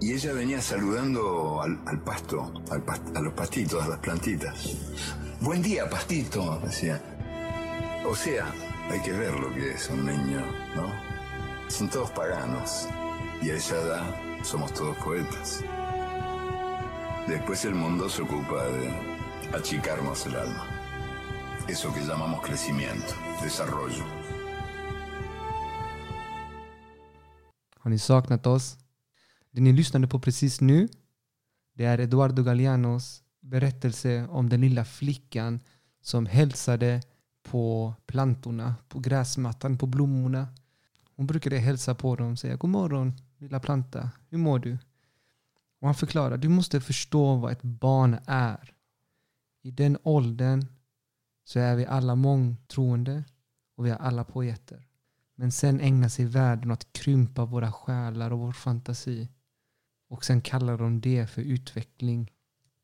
Y ella venía saludando al, al pasto, al pas- a los pastitos, a las plantitas. Buen día, pastito, decía. O sea, hay que ver lo que es un niño, ¿no? Son todos paganos. Y a esa edad somos todos poetas. Después el mundo se ocupa de achicarnos el alma. Eso que llamamos crecimiento, desarrollo. Det ni lyssnade på precis nu, det är Eduardo Gallianos berättelse om den lilla flickan som hälsade på plantorna, på gräsmattan, på blommorna. Hon brukade hälsa på dem och säga God morgon lilla planta, hur mår du? Och han förklarar, du måste förstå vad ett barn är. I den åldern så är vi alla mångtroende och vi är alla poeter. Men sen ägnar sig världen åt att krympa våra själar och vår fantasi. Och sen kallar de det för utveckling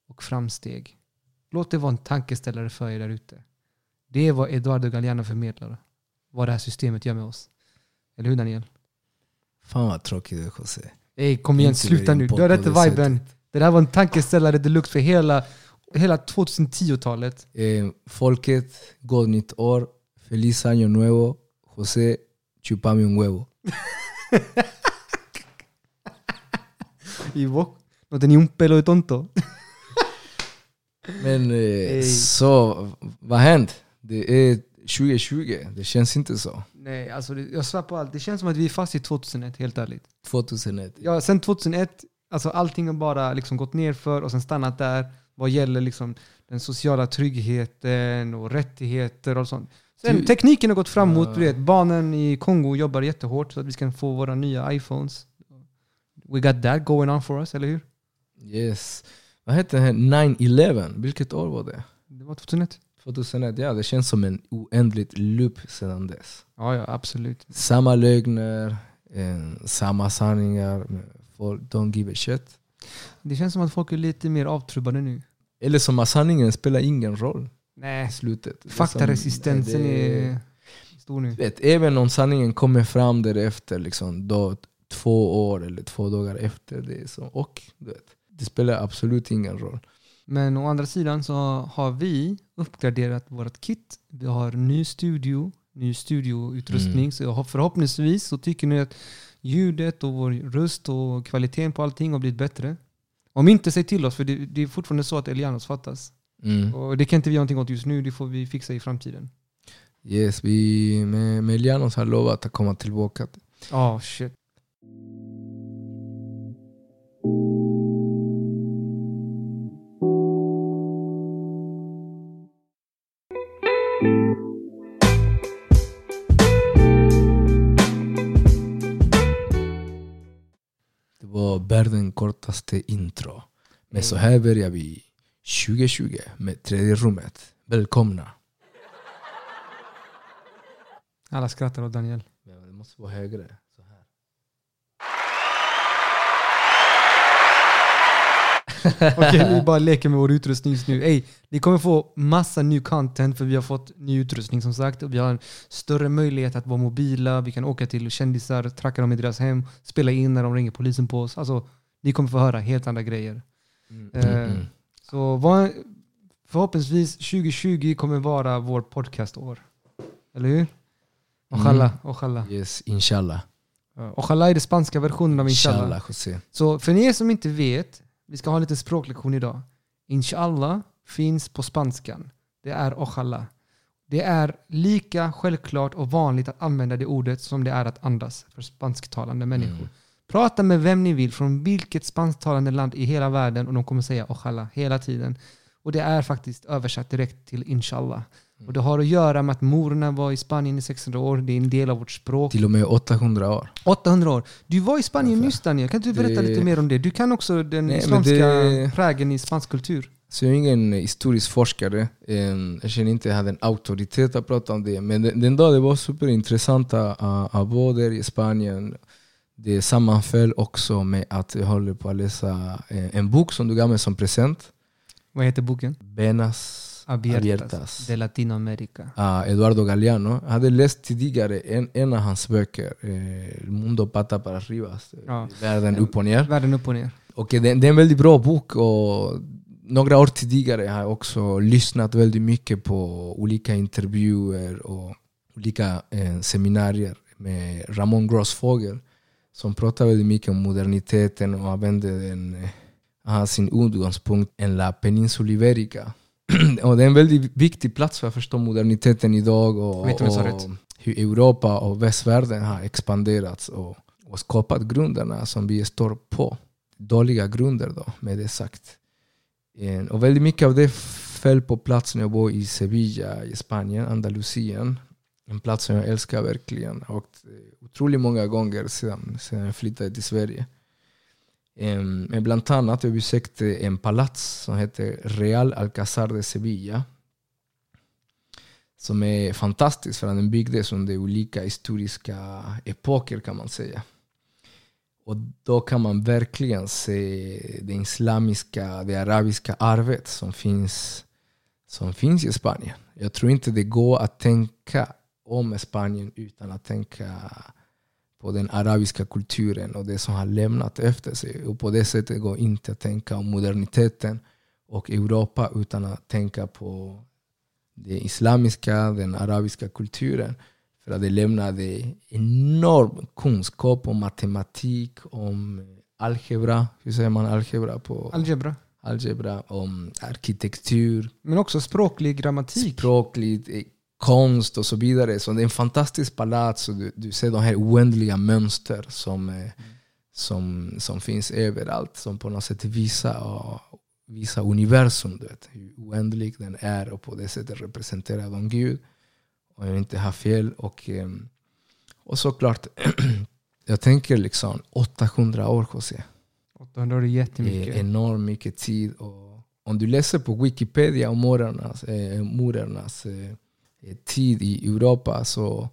och framsteg. Låt det vara en tankeställare för er där ute. Det är vad Eduardo Galliano förmedlar. Vad det här systemet gör med oss. Eller hur Daniel? Fan vad tråkig du José. Ey, kom igen, sluta nu. Du har rätt viben. Det där var en tankeställare deluxe för hela, hela 2010-talet. Eh, folket, god nytt år. Feliz año nuevo. José, chupame un huevo. Y vos, no tenía un pelo de tonto. Men eh, så, vad har hänt? Det är 2020, det känns inte så. Nej, alltså det, jag svär på allt. Det känns som att vi är fast i 2001, helt ärligt. 2001. Ja, sen 2001, alltså allting har bara liksom gått ner för och sen stannat där vad gäller liksom den sociala tryggheten och rättigheter och sånt. Sen, Du- tekniken har gått framåt. Ja. Du vet, barnen i Kongo jobbar jättehårt så att vi ska få våra nya iPhones. We got that going on for us, eller hur? Yes. Vad hette den här 9-11? Vilket år var det? Det var 2001. 2001, ja det känns som en oändligt loop sedan dess. Ja, ja, absolut. Samma lögner, eh, samma sanningar. Folk don't give a shit. Det känns som att folk är lite mer avtrubbade nu. Eller som att sanningen spelar ingen roll i Nej, slutet. Det är faktaresistensen det- är stor nu. Vet, även om sanningen kommer fram därefter, liksom, då, två år eller två dagar efter det. Så, och du vet, det spelar absolut ingen roll. Men å andra sidan så har vi uppgraderat vårt kit. Vi har ny studio, ny studioutrustning. Mm. Så jag förhoppningsvis så tycker ni att ljudet och vår röst och kvaliteten på allting har blivit bättre. Om inte, säg till oss för det, det är fortfarande så att Elianos fattas. Mm. Och det kan inte vi göra någonting åt just nu, det får vi fixa i framtiden. Yes, vi med, med Lianos har lovat att komma tillbaka. Ja, shit. Kortaste intro. Men så här börjar vi 2020 med tredje rummet. Välkomna. Alla skrattar åt Daniel. Men Det måste vara högre. Så här. Okej, vi bara leker med vår utrustning just nu. Ey, ni kommer få massa ny content för vi har fått ny utrustning som sagt. Och vi har en större möjlighet att vara mobila. Vi kan åka till kändisar, tracka dem i deras hem, spela in när de ringer polisen på oss. Alltså, ni kommer få höra helt andra grejer. Mm, Eh, mm, mm. Så förhoppningsvis 2020 kommer vara vår podcastår. Eller hur? Ojalá, ojalá. Yes, inshallah. Ja, Ojalá är det spanska versionen av inshallah. Inshallah, José. Så för er som inte vet, vi ska ha en liten språklektion idag. Inshallah finns på spanskan. Det är ojalá. Det är lika självklart och vanligt att använda det ordet som det är att andas för spansktalande människor. Mm. Prata med vem ni vill från vilket spansktalande land i hela världen och de kommer säga ojalá hela tiden. Och det är faktiskt översatt direkt till inshallah. Och det har att göra med att morerna var i Spanien i 600 år. Det är en del av vårt språk. Till och med 800 år. 800 år. Du var i Spanien nyss Daniel. Kan du berätta Det- lite mer om det? Du kan också den Nej, islamska det- prägen i spansk kultur. Så jag är ingen historisk forskare. Eh, Jag känner inte att jag hade en auktoritet att prata om det. Men den, den dag det var superintressant att att vara där i Spanien. Det sammanföll också med att jag håller på att läsa eh, en bok som du gav mig som present. Vad heter boken? Benas Abiertas, Abiertas. de Latinoamérica. Ah, Eduardo Galeano. Jag hade läst tidigare en, en av hans böcker, eh, mundo pata para arriba, Ja. Världen upp och ner. Världen upp och ner. Och det, det är en väldigt bra bok och några år tidigare har jag också lyssnat väldigt mycket på olika intervjuer och olika eh, seminarier med Ramon Grossfogel som pratar väldigt mycket om moderniteten och använder den, eh, har sin utgångspunkt i La Península Ibérica. och det är en väldigt viktig plats för att förstå moderniteten idag och, och hur Europa och västvärlden har expanderats och, och skapat grunderna som vi står på dåliga grunder då, med det sagt. Och väldigt mycket av det föll på plats när jag var i Sevilla i Spanien, Andalusien. En plats som jag älskar verkligen. Jag otroligt många gånger sedan, sedan jag flyttade till Sverige. Men bland annat jag besökte en palats som heter Real Alcazar de Sevilla. Som är fantastisk för att den byggdes under olika historiska epoker kan man säga. Och då kan man verkligen se det islamiska, det arabiska arvet som finns, som finns i Spanien. Jag tror inte det går att tänka om Spanien utan att tänka på den arabiska kulturen och det som har lämnat efter sig. Och på det sättet går inte att tänka om moderniteten och Europa utan att tänka på det islamiska, den arabiska kulturen. För att det lämnade enorm kunskap om matematik, om algebra, hur säger man algebra på Algebra. algebra, om arkitektur, Men också språklig grammatik. språkligt, eh, konst och så vidare. Så det är en fantastisk palats och du, du ser de här oändliga mönster som, eh, som, som finns överallt. Som på något sätt visar, och, visar universum, du vet, hur oändlig den är och på det sättet representerar de Gud. Och jag inte har fel. Och, eh, och såklart, jag tänker liksom 800 år José. 800 år är Det jättemycket. är enormt mycket tid. Och om du läser på Wikipedia om morernas, eh, morernas eh, tid i Europa så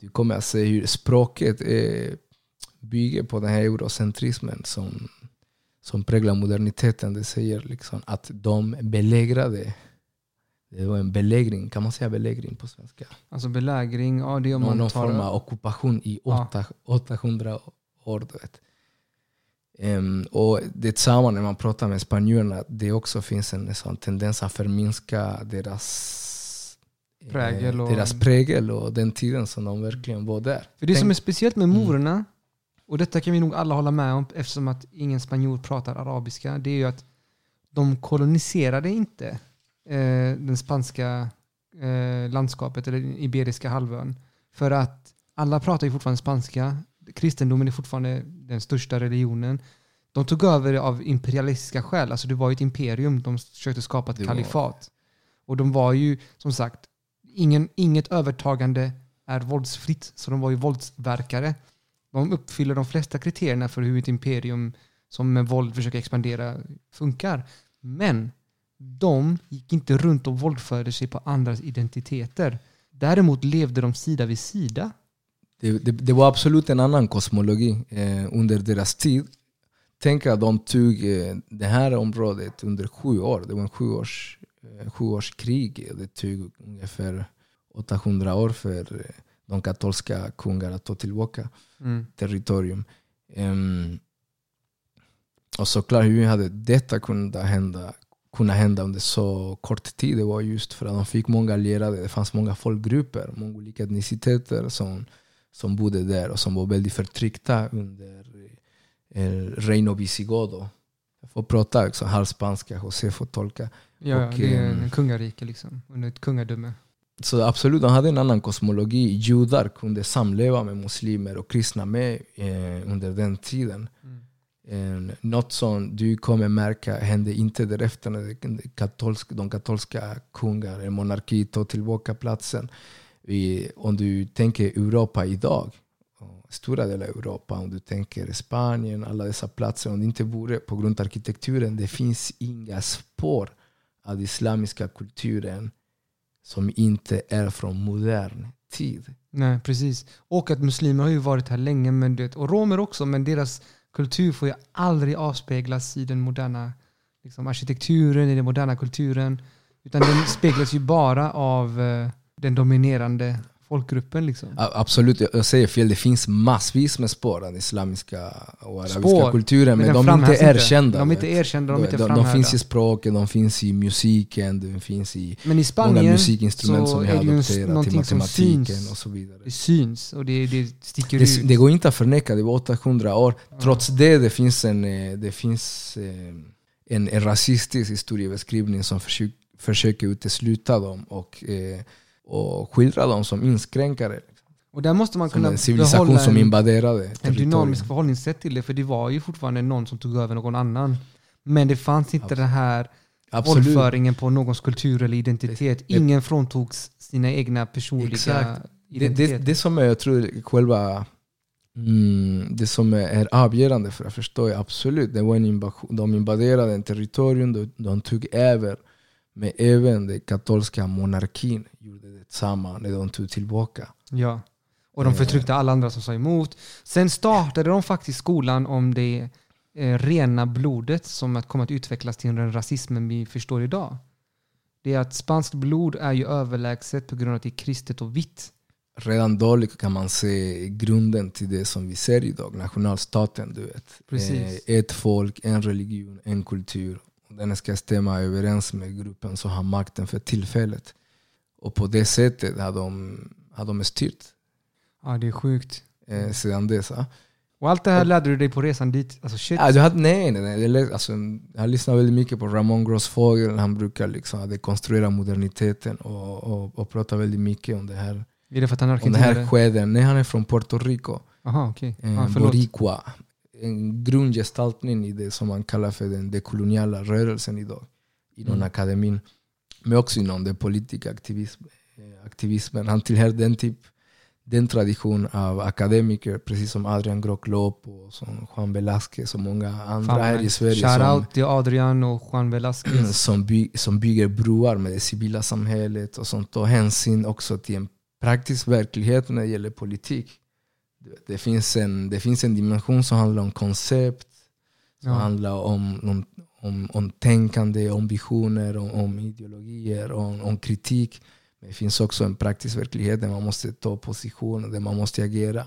du kommer att se hur språket eh, bygger på den här eurocentrismen som, som präglar moderniteten. Det säger liksom att de belägrade det var en belägring, kan man säga belägring på svenska? Alltså belägring, ja det är om Någon, man någon tar... form av ockupation i Ja. åtta, 800 år. Ehm, och detsamma när man pratar med spanjorerna, det också finns en sån tendens att förminska deras eh, Prägel och- deras prägel och den tiden som de verkligen var där. För det som Tänk- är speciellt med Mm. morerna, och detta kan vi nog alla hålla med om eftersom att ingen spanjor pratar arabiska, det är ju att de koloniserade inte eh, den spanska eh, landskapet eller den iberiska halvön. För att alla pratar ju fortfarande spanska. Kristendomen är fortfarande den största religionen. De tog över av imperialistiska skäl. Alltså det var ju ett imperium. De försökte skapa ett Det var- kalifat. Och de var ju, som sagt, ingen, inget övertagande är våldsfritt. Så de var ju våldsverkare. De uppfyller de flesta kriterierna för hur ett imperium som med våld försöker expandera funkar. Men de gick inte runt och våldförde sig på andras identiteter. Däremot levde de sida vid sida. Det, det, det var absolut en annan kosmologi eh, under deras tid. Tänk att de tog eh, det här området under sju år. Det var en sjuårs, eh, sjuårskrig. Det tog ungefär 800 år för eh, de katolska kungar att ta tillbaka Mm. territorium. Ehm, och såklart, hur hade detta kunnat hända, kunnat hända under så kort tid? Det var just för att de fick många allierade. Det fanns många folkgrupper, många olika etniciteter som, som bodde där och som var väldigt förtryckta under eh, Reino Visigodo. Jag får prata också halvspanska, José får tolka. Ja, Och, det är en kungarike liksom. Under ett kungadöme. Så absolut, de hade en annan kosmologi. Judar kunde samleva med muslimer och kristna med eh, under den tiden. Eh, något som du kommer märka hände inte därefter när katolsk, de katolska kungar, monarki, tog tillbaka platsen. Vi, om du tänker Europa idag, stora delar av Europa, om du tänker Spanien, alla dessa platser, om det inte vore på grund av arkitekturen, det finns inga spår av den islamiska kulturen som inte är från modern tid. Nej, precis. Och att muslimer har ju varit här länge, men det, och romer också, men deras kultur får ju aldrig avspeglas i den moderna liksom, arkitekturen, i den moderna kulturen. Utan den speglas ju bara av eh, den dominerande folkgruppen. Liksom. Absolut, jag säger fel. Det finns massvis med spår av den islamiska och arabiska Spår, kulturen, men, den de är inte erkända. De är inte erkända, de är inte de, de finns i språket, de finns i musiken, de finns i Men i många Spanien musikinstrument så som vi har adopterat till matematiken syns. och så vidare. det syns och det, det sticker Det, ut. det går inte att förneka, det var 800 år. Trots det, det finns en, eh, det finns eh, en, en rasistisk historiebeskrivning som försöker, försöker utesluta dem och, eh, och skildra dem som inskränkare. och där måste man kunna en civilisation behålla som en, invaderade en dynamisk förhållningssätt till det. För det var ju fortfarande någon som tog över någon annan. Men det fanns inte Absolut. den här våldföringen på någons kultur eller identitet. Det- Ingen fråntogs sina egna personliga Exakt. Det, identiteter. det, det som är, jag tror, själva mm, det som är, är avgörande för att förstå är absolut, det var en invasion. De invaderade en territorium, de, de tog över. Men även den katolska monarkin gjorde detsamma när de tog tillbaka. Ja. Och de Eh. förtryckte alla andra som sa emot. Sen startade de faktiskt skolan om det eh, rena blodet som att kommer att utvecklas till den rasismen vi förstår idag. Det är att spanskt blod är ju överlägset på grund av att det är kristet och vitt. Redan då kan man se grunden till det som vi ser idag, nationalstaten. Du vet. Precis. Eh, Ett folk, en religion, en kultur. Och Den ska stämma överens med gruppen som har makten för tillfället. Och på det sättet har de, har de styrt Ja, det är sjukt. eh, sedan dess. ah. Och allt det här lärde du dig på resan dit? Alltså shit. Ja, du hade, nej, nej, nej. Jag, alltså, jag lyssnar väldigt mycket på Ramon Grossfogel. Han brukar liksom dekonstruera moderniteten och, och, och prata väldigt mycket om det här, Är det för att han är om det här skeden. Nej, han är från Puerto Rico. Jaha, okej. Eh, Ja, förlåt. Boricua. En grundgestaltning i det som man kallar för den dekoloniala rörelsen idag. Inom Mm. akademin. Men också inom den politiska aktivism, eh, aktivismen. Han tillhör den typ den tradition av akademiker, precis som Adrian Grock-Loop och som Juan Velázquez och många andra Fan, här i Sverige Shout som, out till Adrian och Juan Velasquez. som, by, som bygger broar med det civila samhället och som tar hänsyn också till en praktisk verklighet när det gäller politik. Det finns en, det finns en dimension som handlar om koncept, som Ja. handlar om, om, om, om tänkande, om visioner, om, om ideologier, om, om kritik. Men det finns också en praktisk verklighet där man måste ta position, där man måste agera.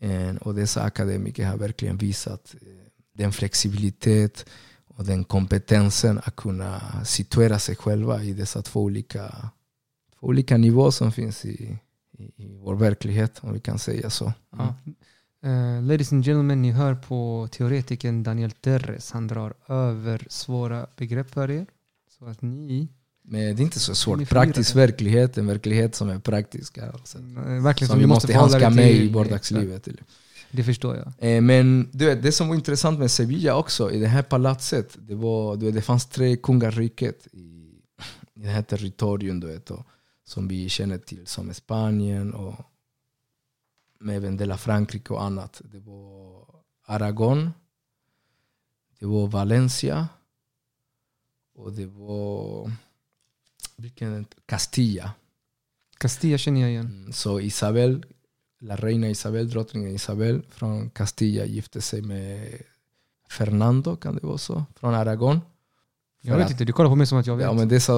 Eh, Och dessa akademiker har verkligen visat eh, den flexibilitet och den kompetensen att kunna situera sig själva i dessa två olika, två olika nivåer som finns i, i, i vår verklighet, om vi kan säga så. Ja. Eh, ladies and gentlemen, ni hör på teoretikern Daniel Terres. Han drar över svåra begrepp för er. Så att ni Men det är inte så svårt. Praktisk verkligen, en verklighet som är praktisk. Alltså. verkligen Som vi måste handska med i vardagslivet. Det förstår jag. Eh, Men du vet, det som var intressant med Sevilla också, i det här palatset, det, var, du vet, det fanns tre kungariket i, i det här territorium du vet, och, som vi känner till som Spanien och med även del av Frankrike och annat. Det var Aragon, det var Valencia och det var vilken, Castilla. Castilla känner jag igen. Mm, Så Isabel, la reina Isabel, drottningen Isabel från Castilla gifte sig med Fernando, kan det vara så? Från Aragon. Jag vet inte, du kollar på mig som att jag vet. Ja, men dessa,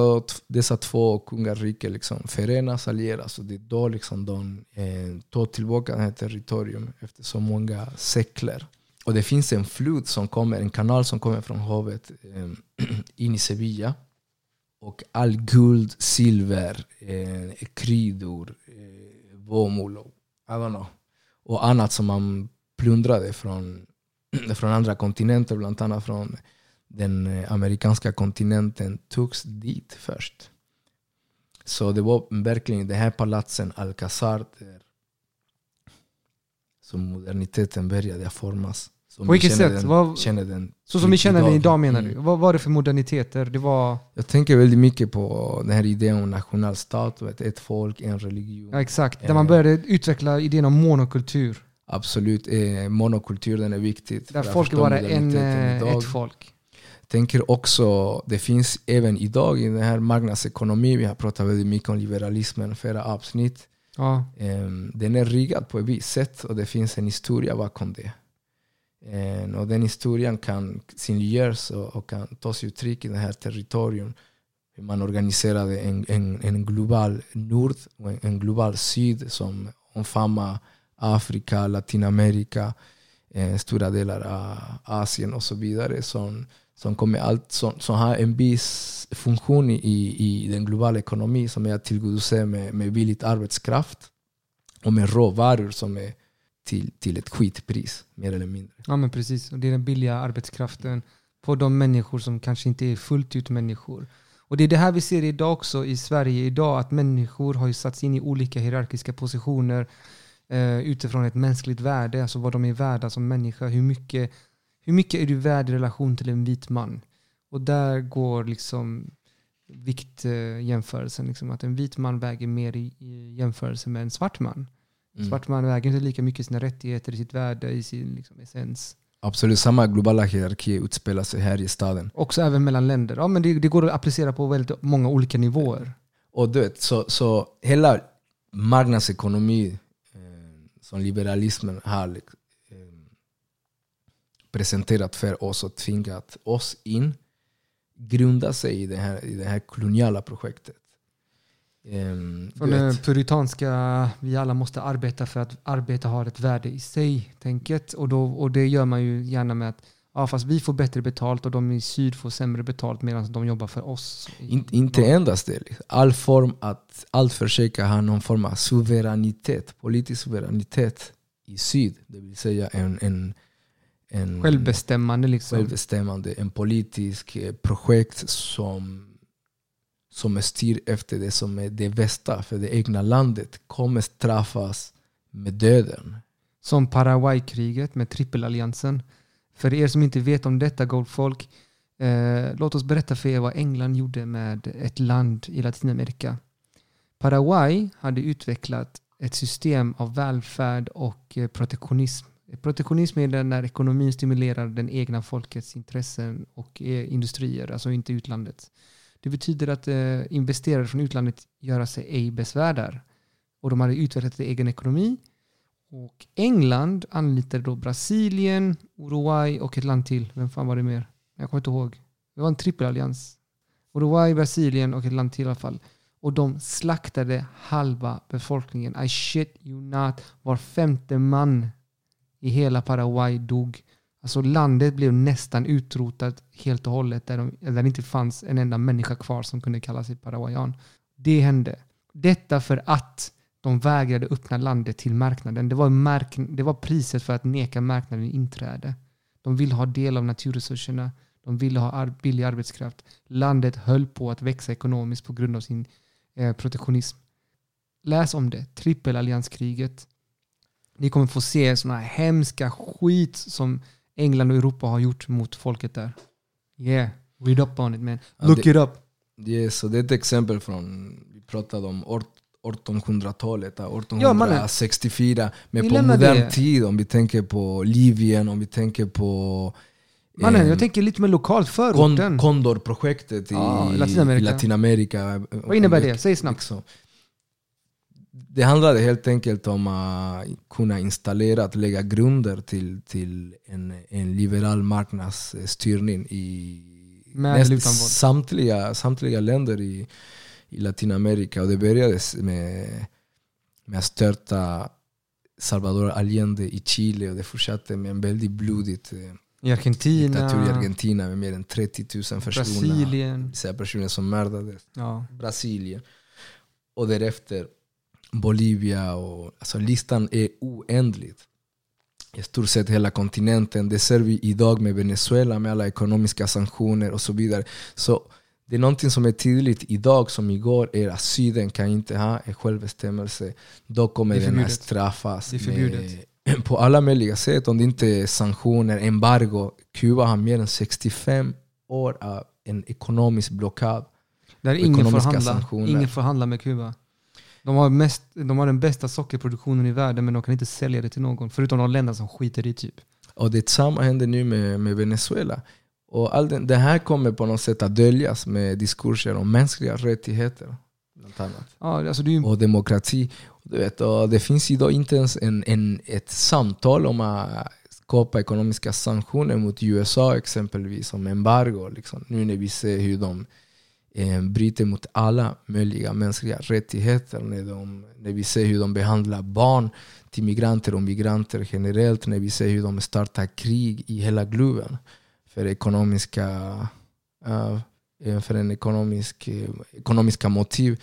dessa två kungariken liksom förenas, allieras och det är då liksom de eh, tar tillbaka det här territorium efter så många sekler. Och det finns en flod som kommer, en kanal som kommer från havet eh, in i Sevilla. Och all guld, silver, eh, kryddor, eh, bomull och, I don't know, och annat som man plundrade från, från andra kontinenter, bland annat från den eh, amerikanska kontinenten togs dit först. Så det var verkligen det här palatsen Alcazar där som moderniteten började formas. Som På vi vilket sätt? Den, Vad- den Så som vi känner den idag menar du? Vad var det för moderniteter? Det var... Jag tänker väldigt mycket på den här idén om nationalstat, ett folk, en religion. Ja, exakt. Där Eh. man började utveckla idén om monokultur. Absolut, eh, monokulturen är viktigt. Där folk är bara en, eh, ett folk. Tänker också, det finns även idag i den här marknadsekonomin, vi har pratat väldigt mycket om liberalismen förra avsnitt. Ja. Ehm, Den är riggad på ett visst sätt och det finns en historia bakom det. Ehm, Och den historien kan synliggöras och kan ta sig uttryck i det här territorium. hur man organiserade en, en, en global nord och en, en global syd som omfamnar Afrika, Latinamerika, eh, stora delar av Asien och så vidare. Som, som, kommer allt, som, som har en viss funktion i, i den globala ekonomin som är att tillgodose med, med billig arbetskraft och med råvaror som är till, till ett skitpris, mer eller mindre. Ja men precis, och det är den billiga arbetskraften på de människor som kanske inte är fullt ut människor. Och det är det här vi ser idag också i Sverige idag, att människor har ju satts in i olika hierarkiska positioner eh, utifrån ett mänskligt värde, alltså vad de är värda som människa. Hur mycket, hur mycket är du värd i relation till en vit man? Och där går liksom viktjämförelsen, liksom, att en vit man väger mer i, i jämförelse med en svart man. Mm. Svart man väger inte lika mycket i sina rättigheter, i sitt värde, i sin liksom, essens. Absolut, samma globala hierarki utspelar sig här i staden. Också även mellan länder. Ja, men det, det går att applicera på väldigt många olika nivåer. Och du vet, så, så hela marknadsekonomi eh, som liberalismen har eh, presenterat för oss och tvingat oss in grundar sig i det här, i det här koloniala projektet. Um, Från det puritanska, vi alla måste arbeta för att arbeta har ett värde i sig, tänket. Och, då, och det gör man ju gärna med att ja, fast vi får bättre betalt och de i syd får sämre betalt medan de jobbar för oss. In, inte endast det. All form att allt försöka ha någon form av suveränitet, politisk suveränitet i syd. Det vill säga en, en, en Självbestämmande liksom. självbestämmande, en politisk eh, projekt som, som styr efter det som är det bästa för det egna landet kommer straffas med döden. Som Paraguaykriget med trippelalliansen. För er som inte vet om detta, Goldfolk, eh, låt oss berätta för er vad England gjorde med ett land i Latinamerika. Paraguay hade utvecklat ett system av välfärd och eh, protektionism. Protektionism är när ekonomin stimulerar den egna folkets intressen och eh, industrier, alltså inte utlandet. Det betyder att eh, investerare från utlandet gör sig ej besvär Och de hade utvecklat en egen ekonomi. Och England anlitade då Brasilien, Uruguay och ett land till. Vem fan var det mer? Jag kommer inte ihåg. Det var en trippelallians. Uruguay, Brasilien och ett land till i alla fall. Och de slaktade halva befolkningen. I shit you not. Var femte man i hela Paraguay dog. Alltså landet blev nästan utrotat helt och hållet där, de, där det inte fanns en enda människa kvar som kunde kalla sig paraguayan. Det hände. Detta för att de vägrade öppna landet till marknaden. Det var, mark det var priset för att neka marknaden inträde. De ville ha del av naturresurserna. De ville ha ar billig arbetskraft. Landet höll på att växa ekonomiskt på grund av sin eh, protektionism. Läs om det. Trippelallianskriget. Ni kommer få se sådana här hemska skit som England och Europa har gjort mot folket där. Yeah, read up on it man. Ja, Look det- it up. Det, så det är ett exempel från, vi pratade om ort- 1800-talet, ja, Ja, mannen. 1864. Men på modern det. tid, om vi tänker på Libyen, om vi tänker på Mannen, eh, jag tänker lite mer lokalt. Förorten. Condor-projektet i, i Latinamerika. Latinamerika. Vad innebär det? Säg snabbt. Liksom. Det handlade helt enkelt om att kunna installera, att lägga grunder till, till en, en liberal marknadsstyrning i näst- samtliga, samtliga länder i, i Latinamerika. Och det började med, med att störta Salvador Allende i Chile och det fortsatte med en väldigt blodigt eh, I Argentina, diktatur i Argentina med mer än 30 000 personer. Brasilien. Personer som mördades. Ja. Brasilien. Och därefter Bolivia. Och, alltså listan är oändlig. I stort sett hela kontinenten. Det ser vi idag med Venezuela med alla ekonomiska sanktioner och så vidare. Så det är någonting som är tydligt idag som igår är att Syden kan inte ha en självbestämmelse. Då kommer den att straffas med, på alla möjliga sätt. Om det inte är sanktioner, embargo. Kuba har mer än 65 år av en ekonomisk blockad. Där ingen får, handla. ingen får handla med Kuba. De har, mest, de har den bästa sockerproduktionen i världen men de kan inte sälja det till någon. Förutom de länder som skiter i typ. Och detsamma händer nu med, med Venezuela. Och all den, det här kommer på något sätt att döljas med diskurser om mänskliga rättigheter. Bland annat. Ja, alltså det ju, Och demokrati. Du vet, och det finns idag inte ens en, en, ett samtal om att skapa ekonomiska sanktioner mot USA exempelvis, som embargo. Liksom. Nu när vi ser hur de eh, bryter mot alla möjliga mänskliga rättigheter. När, de, när vi ser hur de behandlar barn till migranter och migranter generellt. När vi ser hur de startar krig i hela Globen för ekonomiska, uh, för en ekonomisk, uh, ekonomiska motiv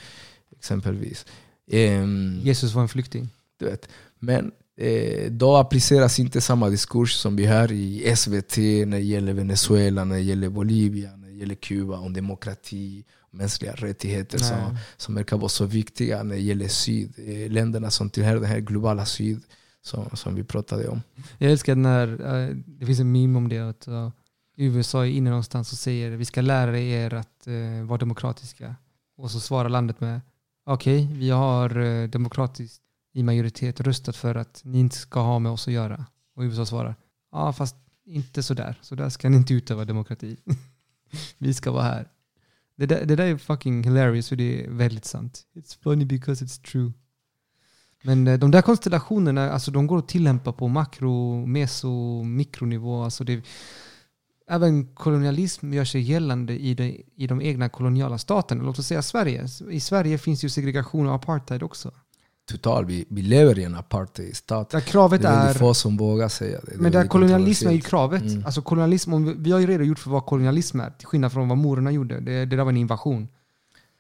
exempelvis. Um, Jesus var en flykting. Du vet. Men eh, då appliceras inte samma diskurs som vi har i SVT när det gäller Venezuela, när det gäller Bolivia, gäller Kuba, om demokrati, mänskliga rättigheter som, som verkar vara så viktiga när det gäller syd, eh, länderna som tillhör den här globala syd som, som vi pratade om. Jag älskar när, uh, det finns en meme om det, att USA är inne någonstans och säger vi ska lära er att uh, vara demokratiska. Och så svarar landet med okej, okay, vi har demokratiskt i majoritet röstat för att ni inte ska ha med oss att göra. Och USA svarar ja fast inte sådär, så där ska ni inte utöva demokrati. vi ska vara här. Det där, det där är fucking hilarious för det är väldigt sant. It's funny because it's true. Men eh, de där konstellationerna, alltså de går att tillämpa på makro, meso, mikronivå. Alltså det, även kolonialism gör sig gällande i de, i de egna koloniala staterna. Låt oss säga Sverige. I Sverige finns ju segregation och apartheid också. Total, vi, vi lever i en apartheidstat. Där kravet det är väldigt är, få som vågar säga det. det men där kolonialism är ju kravet. Mm. Alltså kolonialism, vi har ju redogjort för vad kolonialism är, till skillnad från vad morerna gjorde. Det, det där var en invasion.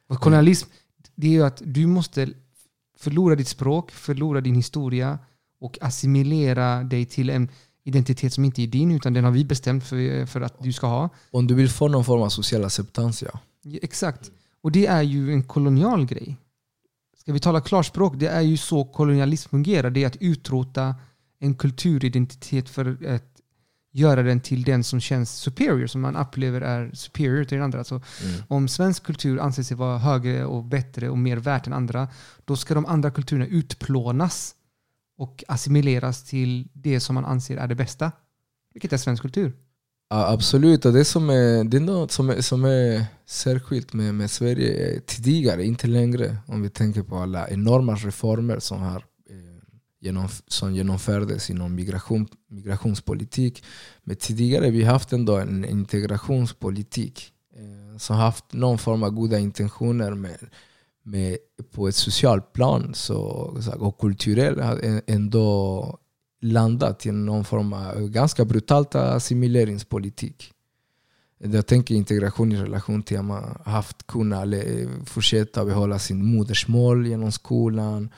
Och kolonialism, det är ju att du måste förlora ditt språk, förlora din historia och assimilera dig till en identitet som inte är din, utan den har vi bestämt för, för att du ska ha. Om du vill få någon form av social acceptans, ja. Ja, Exakt. Och det är ju en kolonial grej. Ska vi tala klarspråk, det är ju så kolonialism fungerar. Det är att utrota en kulturidentitet för att göra den till den som känns superior, som man upplever är superior till den andra. Alltså, Mm. om svensk kultur anser sig vara högre och bättre och mer värt än andra, då ska de andra kulturerna utplånas och assimileras till det som man anser är det bästa. Vilket är svensk kultur. Ja, absolut, och det som är, det är något som är, som är särskilt med, med Sverige tidigare, inte längre. Om vi tänker på alla enorma reformer som, har, eh, genom, som genomfördes inom migration, migrationspolitik. Men tidigare vi haft ändå en integrationspolitik eh, som haft någon form av goda intentioner med, med, på ett socialt plan så, och kulturellt eh, ändå landat i någon form av ganska brutalt assimileringspolitik. Jag tänker integration i relation till att man har haft kunnat fortsätta behålla sin modersmål genom skolan,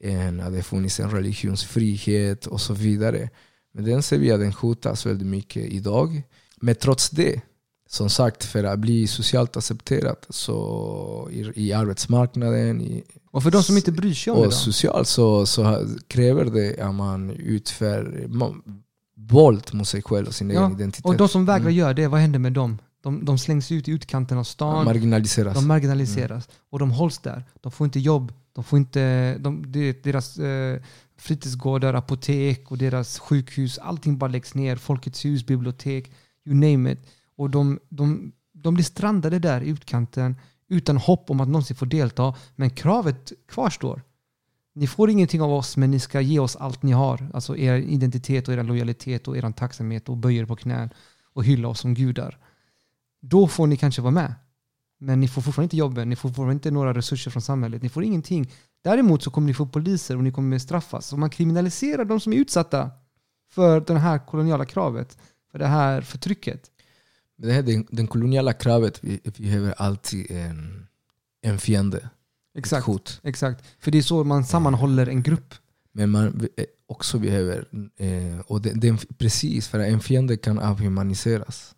en, att det funnits en religionsfrihet och så vidare. Men den ser vi att den hotas väldigt mycket idag. Men trots det, som sagt, för att bli socialt accepterat så i, i arbetsmarknaden, i, Och för de som inte bryr sig om det och socialt så, så kräver det att man utför ma- våld mot sig själv och sin Ja, egen identitet. Och de som vägrar Mm. göra det, vad händer med dem? De, de slängs ut i utkanten av stan, marginaliseras. de marginaliseras och de hålls där. De får inte jobb, de får inte, de, deras eh, fritidsgårdar, apotek och deras sjukhus, allting bara läggs ner. Folkets hus, bibliotek, you name it. Och de, de, de blir strandade där i utkanten utan hopp om att någonsin få delta. Men kravet kvarstår. Ni får ingenting av oss, men ni ska ge oss allt ni har. Alltså er identitet och er lojalitet och er tacksamhet och böja er på knän och hylla oss som gudar. Då får ni kanske vara med. Men ni får fortfarande inte jobben, ni får fortfarande inte några resurser från samhället, ni får ingenting. Däremot så kommer ni få poliser och ni kommer straffas. Så man kriminaliserar de som är utsatta för det här koloniala kravet, för det här förtrycket. Det här, den, den koloniala kravet, vi, vi behöver alltid en, en fiende. Exakt, hot. exakt. För det är så man sammanhåller en grupp. Men man eh, också behöver, eh, och den, den, precis för en fiende kan avhumaniseras.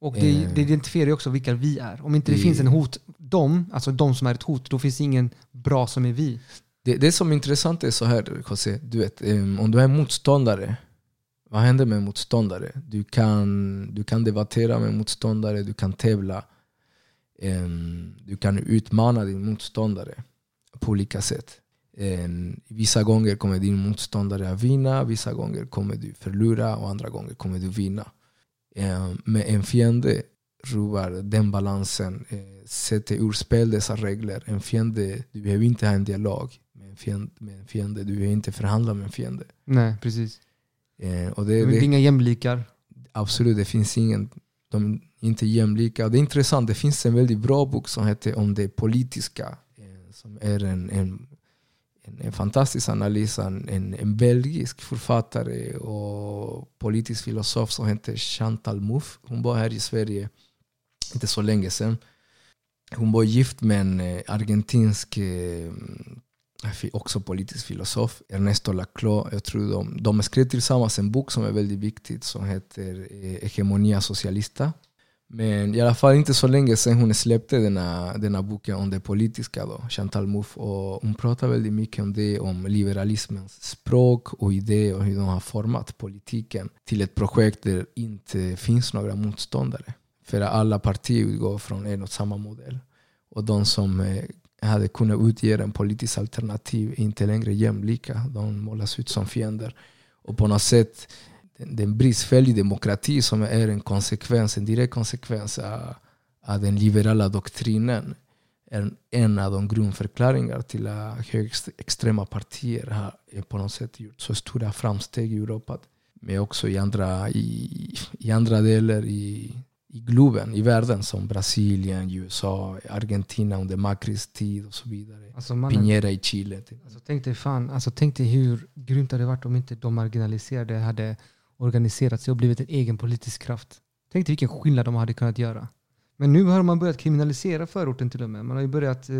Och det, Eh. det identifierar ju också vilka vi är. Om inte det Det- finns en hot, de, alltså de som är ett hot, då finns ingen bra som är vi. Det, det som är intressant är så här, José, du vet, eh, om du är motståndare, vad händer med motståndare? Du kan, du kan debattera med motståndare, du kan tävla, ehm, du kan utmana din motståndare på olika sätt. Ehm, vissa gånger kommer din motståndare att vinna, vissa gånger kommer du förlora och andra gånger kommer du vinna. Ehm, Men en fiende rubbar den balansen, eh, sätter ur spel dessa regler. En fiende, du behöver inte ha en dialog med en fiende, med en fiende. du behöver inte förhandla med en fiende. Nej, precis. Eh, och Det det, är det, inga jämlikar. absolut, det finns ingen, de inte jämlika. Det är intressant, det finns en väldigt bra bok som heter Om det politiska. eh, Som är en, en, en, en fantastisk analys av en, en belgisk författare och politisk filosof som heter Chantal Mouffe. Hon var här i Sverige inte så länge sedan. Hon var gift med en eh, argentinsk eh, också politisk filosof, Ernesto Laclau. Jag tror de, de skrev tillsammans en bok som e är väldigt viktig som heter e, Hegemonia Socialista. Men i alla fall inte så länge sedan hon släppte denna, denna boken om det politiska, då, Chantal Mouffe. Och hon pratar väldigt mycket om det, om liberalismens språk och idéer och hur de har format politiken till ett projekt där det inte finns några motståndare. För alla partier utgår från en och samma modell. Och de som eh, hade kunnat utgöra en politisk alternativ är inte längre jämlika. De målas ut som fiender. Och på något sätt, den, den bristfällig demokrati som är en konsekvens, en direkt konsekvens av, av den liberala doktrinen är en av de grundförklaringar till att högerextrema partier har på något sätt gjort så stora framsteg i Europa. Men också i andra, i, i andra delar i, i globen, i världen som Brasilien, USA, Argentina under Macris tid och så vidare. Alltså, mannen, Piñera i Chile. Typ. alltså, tänk, dig fan, alltså, tänk dig hur grymt det hade varit om inte de marginaliserade hade organiserat sig och blivit en egen politisk kraft. Tänk dig vilken skillnad de hade kunnat göra. Men nu har man börjat kriminalisera förorten till och med. Man har ju börjat eh,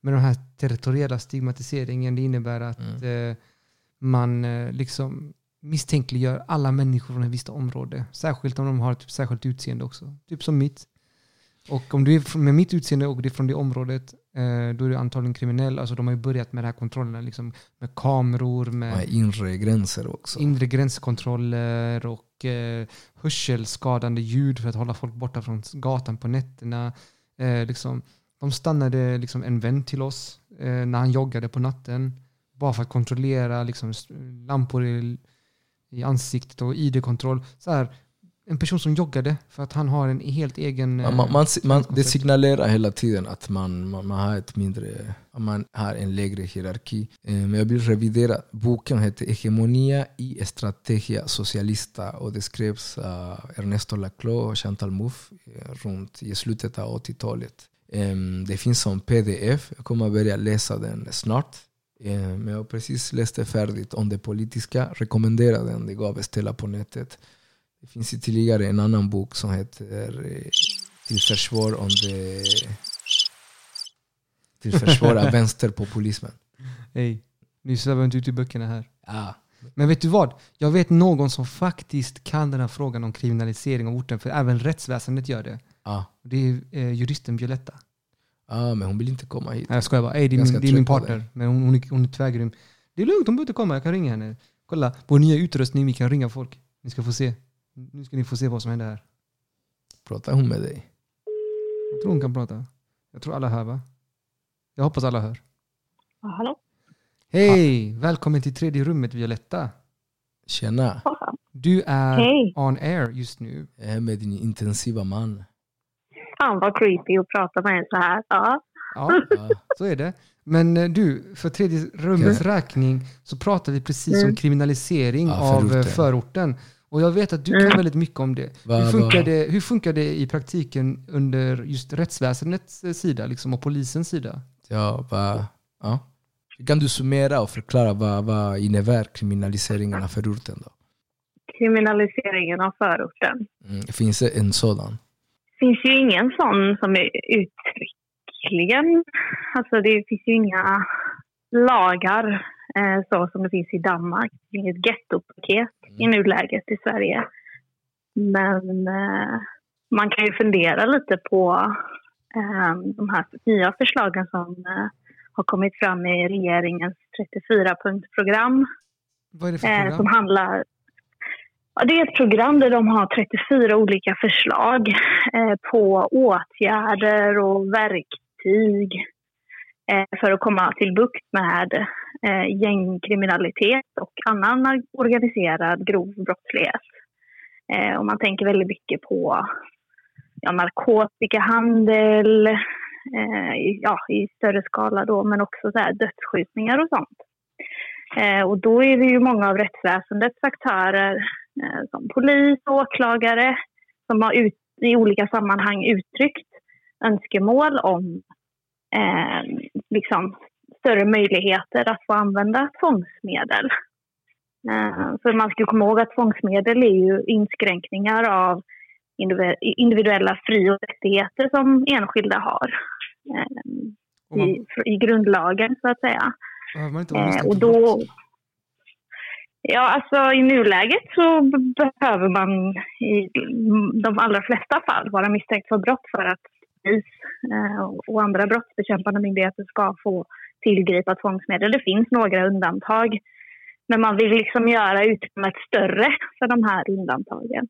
med den här territoriella stigmatiseringen. Det innebär att Mm. eh, man eh, liksom misstänkliggör alla människor från ett visst område. Särskilt om de har ett typ särskilt utseende också. Typ som mitt. Och om du är med mitt utseende och det är från det området, eh, då är du antagligen kriminell. Alltså de har ju börjat med de här kontrollerna, liksom, med kameror, med har inre gränser också. inre gränskontroller och eh, hörselskadande ljud för att hålla folk borta från gatan på nätterna. Eh, liksom, de stannade liksom, en vän till oss eh, när han joggade på natten. Bara för att kontrollera liksom, lampor i, i ansiktet och ID-kontroll. Så här, en person som joggade för att han har en helt egen... eh, Man, man, man, det koncept. signalerar hela tiden att man, man, man har ett mindre, man har en lägre hierarki. Eh, Men jag vill revidera. Boken heter Hegemonia y Estrategia Socialista och det skrevs av Ernesto Laclau och Chantal Mouffe eh, runt i slutet av 80-talet. Eh, Det finns som pdf, jag kommer börja läsa den snart. Eh, Men jag har precis läst det färdigt om det politiska, rekommenderar den, det gav Stella på nätet. Det finns ytterligare en annan bok som heter eh, Till försvar om det till försvar av vänsterpopulismen. Hej, nu vi inte ut i böckerna här. Ah, Men vet du vad? Jag vet någon som faktiskt kan den här frågan om kriminalisering av orten, för även rättsväsendet gör det. ah, Det är eh, juristen Violetta. Ah, men hon vill inte komma hit. Nej, jag skojar bara. Ey, det är min, det är min partner. dig. Men hon, hon, är, hon är tvärgrym. Det är lugnt, hon behöver inte komma. Jag kan ringa henne. Kolla, vår nya utrustning, vi kan ringa folk. Ni ska få se. Nu ska ni få se vad som händer här. Pratar hon med dig? Jag tror hon kan prata. Jag tror alla hör va? Jag hoppas alla hör. Ja, hallå? Hej! Välkommen till tredje rummet Violetta. Tjena. Du är Hej. on air just nu. jag är med din intensiva man. Fan vad creepy att prata med en så här. Ja. Ja, så är det. Men eh, du, för tredje rummets räkning så pratar vi precis om Mm. kriminalisering Ja, av eh, förorten. förorten. Och jag vet att du kan Mm. väldigt mycket om det. Va- hur, funkar va- det hur funkar det i praktiken under just rättsväsendets eh, sida liksom, och polisens sida? ja, va, ja. Kan du summera och förklara vad, vad innebär kriminaliseringen av förorten? Då? Kriminaliseringen av förorten. Mm, finns det en sådan? Finns ju ingen sån som är uttryckligen... Alltså det finns ju inga lagar eh, så som det finns i Danmark. Det är inget gettopaket i nuläget i Sverige. Men eh, man kan ju fundera lite på eh, de här nya förslagen som eh, har kommit fram i regeringens 34-punktsprogram. Vad är det för eh, program? som handlar... Ja, det är ett program där de har 34 olika förslag eh, på åtgärder och verktyg eh, för att komma till bukt med eh, gängkriminalitet och annan organiserad grov brottslighet. Eh, och man tänker väldigt mycket på ja, narkotikahandel eh, i, ja, i större skala då, men också så här dödsskjutningar och sånt. Eh, och då är det ju många av rättsväsendets aktörer som polis och åklagare som har ut, i olika sammanhang uttryckt önskemål om eh, liksom större möjligheter att få använda tvångsmedel. Eh, för man ska komma ihåg att tvångsmedel är ju inskränkningar av individuella fri och rättigheter som enskilda har. Eh, i, I grundlagen, så att säga. Eh, och då, Ja, alltså i nuläget så behöver man i de allra flesta fall vara misstänkt för brott för att polis eh, och andra brottsbekämpande myndigheter ska få tillgripa tvångsmedel. Det finns några undantag, men man vill liksom göra utrymmet större för de här undantagen.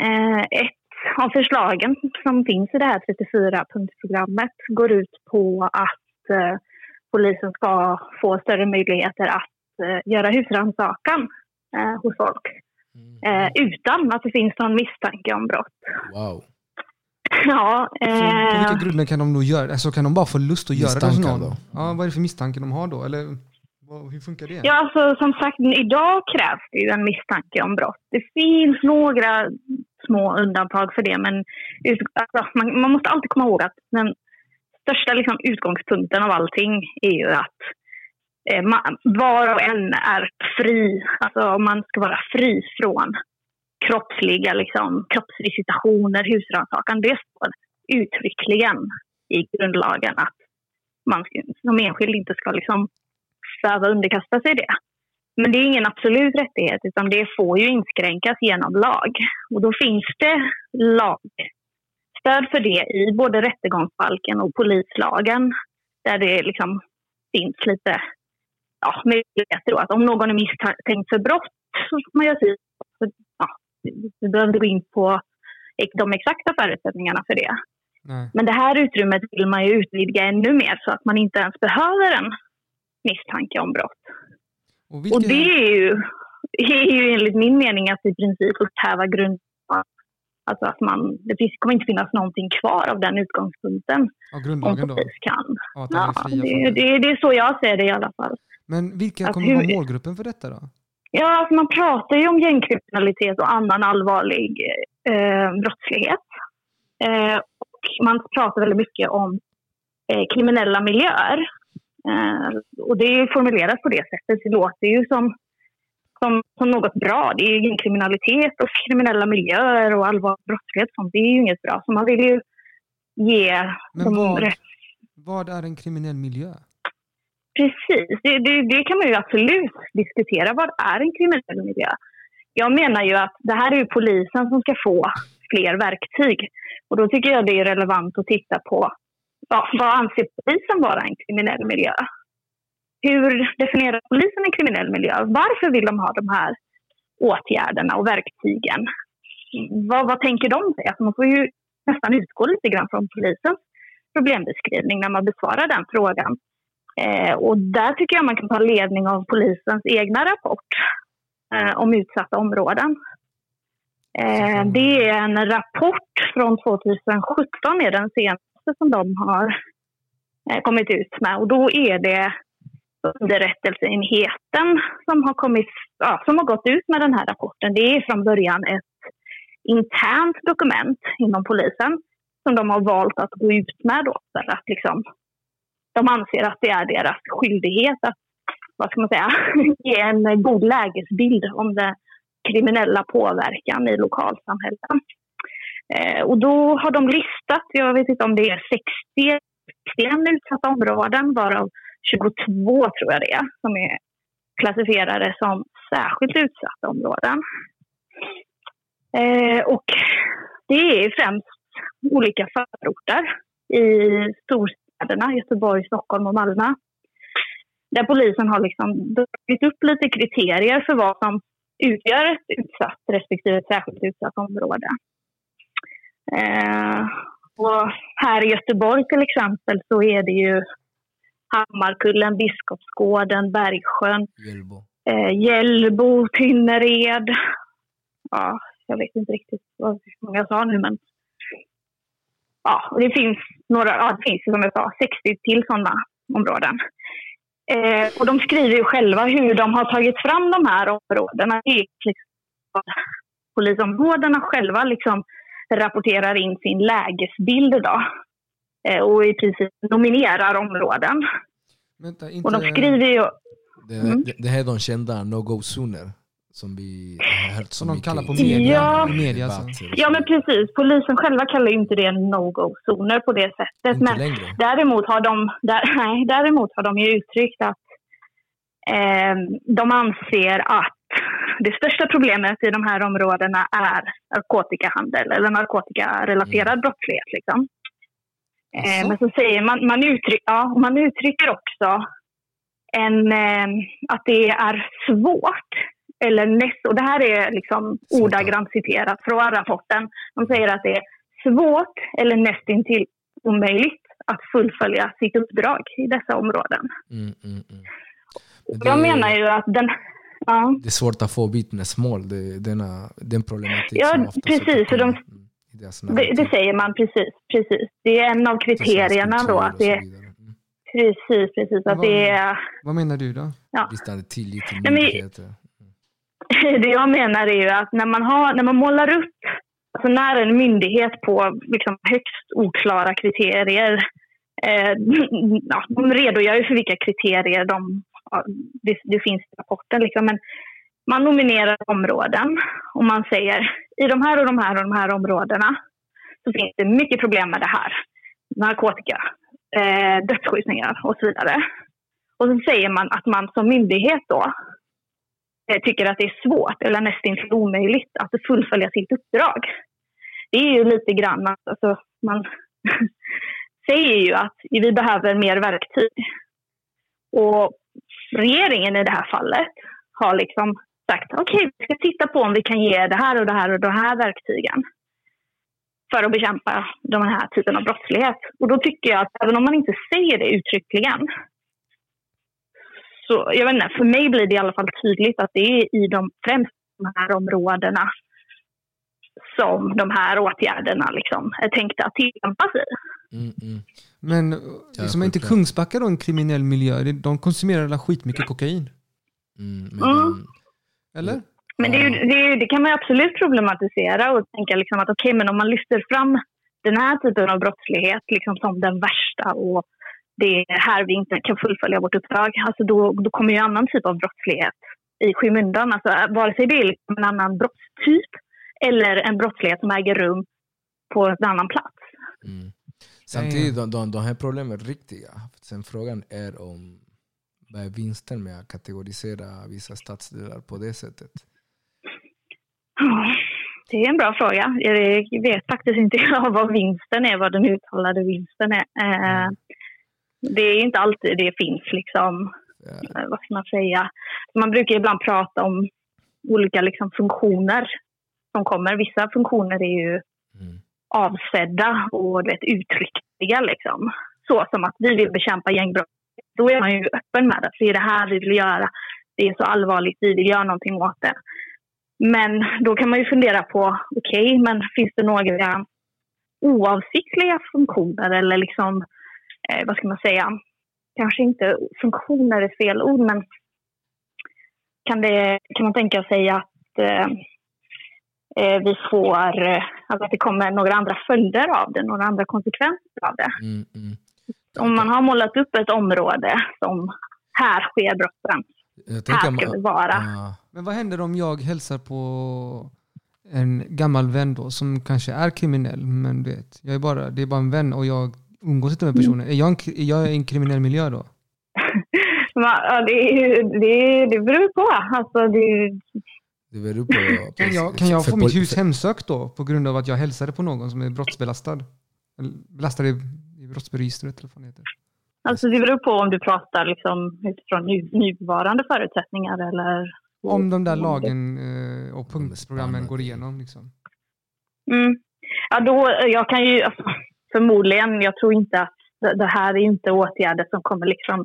Eh, ett av förslagen som finns i det här 34-punktsprogrammet går ut på att eh, polisen ska få större möjligheter att göra husrannsakan hos folk mm. utan att det finns någon misstanke om brott. Wow. Ja. Eh... På vilka eh, grunder kan de då göra Alltså kan de bara få lust att göra det hos någon? Då? Ja, vad är det för misstanke de har då? Eller hur funkar det? Ja, alltså, som sagt, idag krävs det ju en misstanke om brott. Det finns några små undantag för det, men alltså, man, man, måste alltid komma ihåg att den största liksom, utgångspunkten av allting är ju att eh, Eh, var och en är fri, alltså man ska vara fri från kroppsliga liksom, kroppsvisitationer, husrannsakan. Det står uttryckligen i grundlagen att man som enskild inte ska liksom behöva underkasta sig det. Men det är ingen absolut rättighet utan det får ju inskränkas genom lag. Och då finns det lagstöd för det i både rättegångsbalken och polislagen där det liksom finns lite ja, möjligheter. Att om någon är misstänkt för brott så ska man göra sig ja, vi behöver inte gå in på de exakta förutsättningarna för det. Nej. Men det här utrymmet vill man ju utvidga ännu mer så att man inte ens behöver en misstanke om brott. Och, vilka... och det är ju, är ju enligt min mening att i princip upphäva grund Alltså att man, det finns, kommer inte finnas någonting kvar av den utgångspunkten. Av grundlagen då? Kan. Ja, det, det, det, är så jag ser det i alla fall. Men vilka kommer hur... vara målgruppen för detta då? Ja, alltså man pratar ju om gängkriminalitet och annan allvarlig eh, brottslighet. Eh, och man pratar väldigt mycket om eh, kriminella miljöer. Eh, och det är formulerat på det sättet. Det låter ju som, som, som något bra. Det är gängkriminalitet och kriminella miljöer och allvarlig brottslighet. Sånt. Det är ju inget bra. Så man vill ju ge Men vad, rätt... vad är en kriminell miljö? Precis, det, det, det, kan man ju absolut diskutera. Vad är en kriminell miljö? Jag menar ju att det här är ju polisen som ska få fler verktyg. Och då tycker jag det är relevant att titta på ja, vad anser polisen vara en kriminell miljö? Hur definierar polisen en kriminell miljö? Varför vill de ha de här åtgärderna och verktygen? Vad, vad tänker de sig? Alltså man får ju nästan utgå lite grann från polisens problembeskrivning när man besvarar den frågan. Eh, och där tycker jag man kan ta ledning av polisens egna rapport eh, om utsatta områden. Eh, det är en rapport från 2017, är den senaste som de har eh, kommit ut med. Och då är det underrättelseenheten som har, kommit, ja, som har gått ut med den här rapporten. Det är från början ett internt dokument inom polisen som de har valt att gå ut med då för att liksom de anser att det är deras skyldighet att vad ska man säga, ge en god lägesbild om den kriminella påverkan i lokalsamhällen. Eh, och då har de listat, jag vet inte om det är 60, 61 utsatta områden varav 22 tror jag det är som är klassificerade som särskilt utsatta områden. Eh, och det är främst olika förorter i stor, städerna, Göteborg, Stockholm och Malmö. Där polisen har liksom dragit upp lite kriterier för vad som utgör ett utsatt respektive ett särskilt utsatt område. Eh, och här i Göteborg till exempel så är det ju Hammarkullen, Biskopsgården, Bergsjön, Hjällbo, eh, Hjällbo Tynnered. Ja, jag vet inte riktigt vad många jag sa nu men ja, det finns några, ja, det finns som jag sa 60 till sådana områden. Eh, och de skriver ju själva hur de har tagit fram de här områdena. Det liksom, polisområdena själva liksom rapporterar in sin lägesbild då. Eh, och i princip nominerar områden. Vänta, inte... Och de skriver ju... Det, Mm. det, det här är de kända no-go-zoner som vi har hört så Som de kallar på media. Ja. i media alltså. Ja men precis, polisen själva kallar ju inte det no-go-zoner på det sättet. Inte Men längre. Däremot har de, där, nej, däremot har de ju uttryckt att eh, de anser att det största problemet i de här områdena är narkotikahandel eller narkotikarelaterad brottslighet. Liksom. Eh, men så säger man, man, uttryck, ja, man uttrycker också en, eh, att det är svårt eller näst, och det här är liksom ja. ordagrant citerat från rapporten. De säger att det är svårt eller nästintill omöjligt att fullfölja sitt uppdrag i dessa områden. Mm, mm, mm. Jag menar ju att den... Ja, Det är svårt att få vittnesmål, det, denna, den problematik Ja, precis, så de- mm, det, det säger man precis, precis. Det är en av kriterierna då. Att det, är- precis, precis. Att det är, Vad menar du då? Bristande tillit till Nej, men- myndigheter. det jag menar är ju att när man, har, när man målar upp, alltså när en myndighet på liksom högst oklara kriterier, eh, ja, de redogör ju för vilka kriterier de, ja, det, det finns i rapporten, liksom, men man nominerar områden och man säger i de här och de här och de här områdena så finns det mycket problem med det här. Narkotika, eh, dödsskjutningar och så vidare. Och så säger man att man som myndighet då Eh, tycker att det är svårt eller nästan omöjligt att fullfölja sitt uppdrag. Det är ju lite grann att alltså, man säger ju att vi behöver mer verktyg. Och regeringen i det här fallet har liksom sagt okej, vi ska titta på om vi kan ge det här och det här och de här verktygen för att bekämpa den här typen av brottslighet. Och då tycker jag att även om man inte säger det uttryckligen så jag vet inte, för mig blir det i alla fall tydligt att det är i de främst de här områdena som de här åtgärderna liksom är tänkta att tillämpas i. Mm, mm. Men Ja, som är inte. Kungsbacka då en kriminell miljö? De konsumerar alla skitmycket kokain. Mm, men, Mm. Eller? Men det, är ju, det, är ju, det kan man ju absolut problematisera och tänka liksom att okej, men om man lyfter fram den här typen av brottslighet liksom som den värsta och det är här vi inte kan fullfölja vårt uppdrag, alltså då, då kommer ju annan typ av brottslighet i skymundan. Alltså, vare sig det är liksom en annan brottstyp eller en brottslighet som äger rum på en annan plats. Mm. Samtidigt, de, de, de här problemen är riktiga. Sen frågan är om vad är vinsten med att kategorisera vissa stadsdelar på det sättet? Det är en bra fråga. Jag vet faktiskt inte vad vinsten är, vad den uttalade vinsten är. Eh, Det är inte alltid det finns liksom, eh, vad ska man säga, man brukar ibland prata om olika liksom funktioner som kommer. Vissa funktioner är ju mm. avsedda och vet, uttryckliga liksom. Så som att vi vill bekämpa gängbrott. Då är man ju öppen med att det är det här vi vill göra. Det är så allvarligt, vi vill göra någonting åt det. Men då kan man ju fundera på, okej, men finns det några oavsiktliga funktioner eller liksom, eh, vad ska man säga, kanske inte funktioner är fel ord, men kan, det, kan man tänka sig att eh, eh, vi får, eh, alltså att det kommer några andra följder av det, några andra konsekvenser av det. Mm, mm. Om man har målat upp ett område som här sker brotten, här ska vi vara. ah, Men vad händer om jag hälsar på en gammal vän då som kanske är kriminell men du vet, jag är bara, det är bara en vän och jag umgås inte med personen. Är jag en, är jag i en kriminell miljö då? Ja, det, det, det beror på. Alltså, det, det beror på... Kan jag, kan jag få mitt hus hemsökt då på grund av att jag hälsade på någon som är brottsbelastad? Eller belastad i, i brottsregistret eller vad det heter. alltså, det beror på om du pratar liksom utifrån nu, nuvarande förutsättningar eller... Om de där lagen eh, och punktprogrammen går igenom liksom. Mm. Ja, då, jag kan ju alltså, förmodligen, jag tror inte att det, här är inte åtgärder som kommer liksom,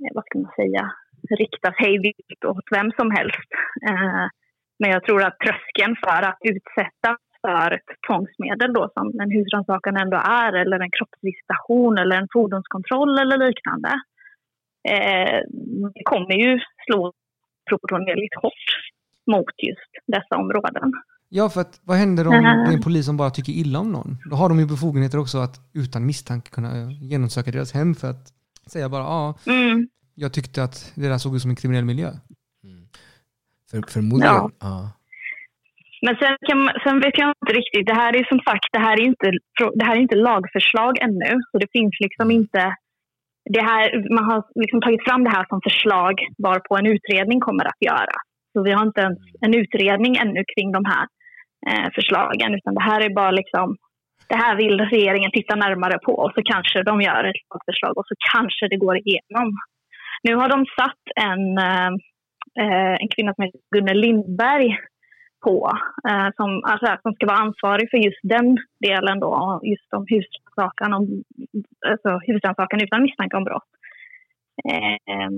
eh, vad ska man säga, riktas hejvilt åt vem som helst. Eh, men jag tror att tröskeln för att utsättas för ett tvångsmedel då som en husrannsakan ändå är eller en kroppsvisitation eller en fordonskontroll eller liknande. Eh, det kommer ju slå proportionerligt hårt mot just dessa områden. Ja, för att vad händer om det är en polis som bara tycker illa om någon? Då har de ju befogenheter också att utan misstanke kunna eh, genomsöka deras hem för att säga bara ja, Mm. jag tyckte att det där såg ut som en kriminell miljö. För, förmodligen, Ja. ja. Men sen, kan sen vet jag inte riktigt. Det här är som sagt det här är inte, det här är inte lagförslag ännu. Så det finns liksom inte... Det här, man har liksom tagit fram det här som förslag varpå en utredning kommer att göra. Så vi har inte ens en utredning ännu kring de här Eh, förslagen. Utan det här är bara liksom... Det här vill regeringen titta närmare på och så kanske de gör ett lagförslag och så kanske det går igenom. Nu har de satt en, eh, eh en kvinna som heter Gunnel Lindberg på eh, som, alltså, som ska vara ansvarig för just den delen då, just om husrannsakan, alltså husrannsakan utan misstanke om brott. Eh, eh,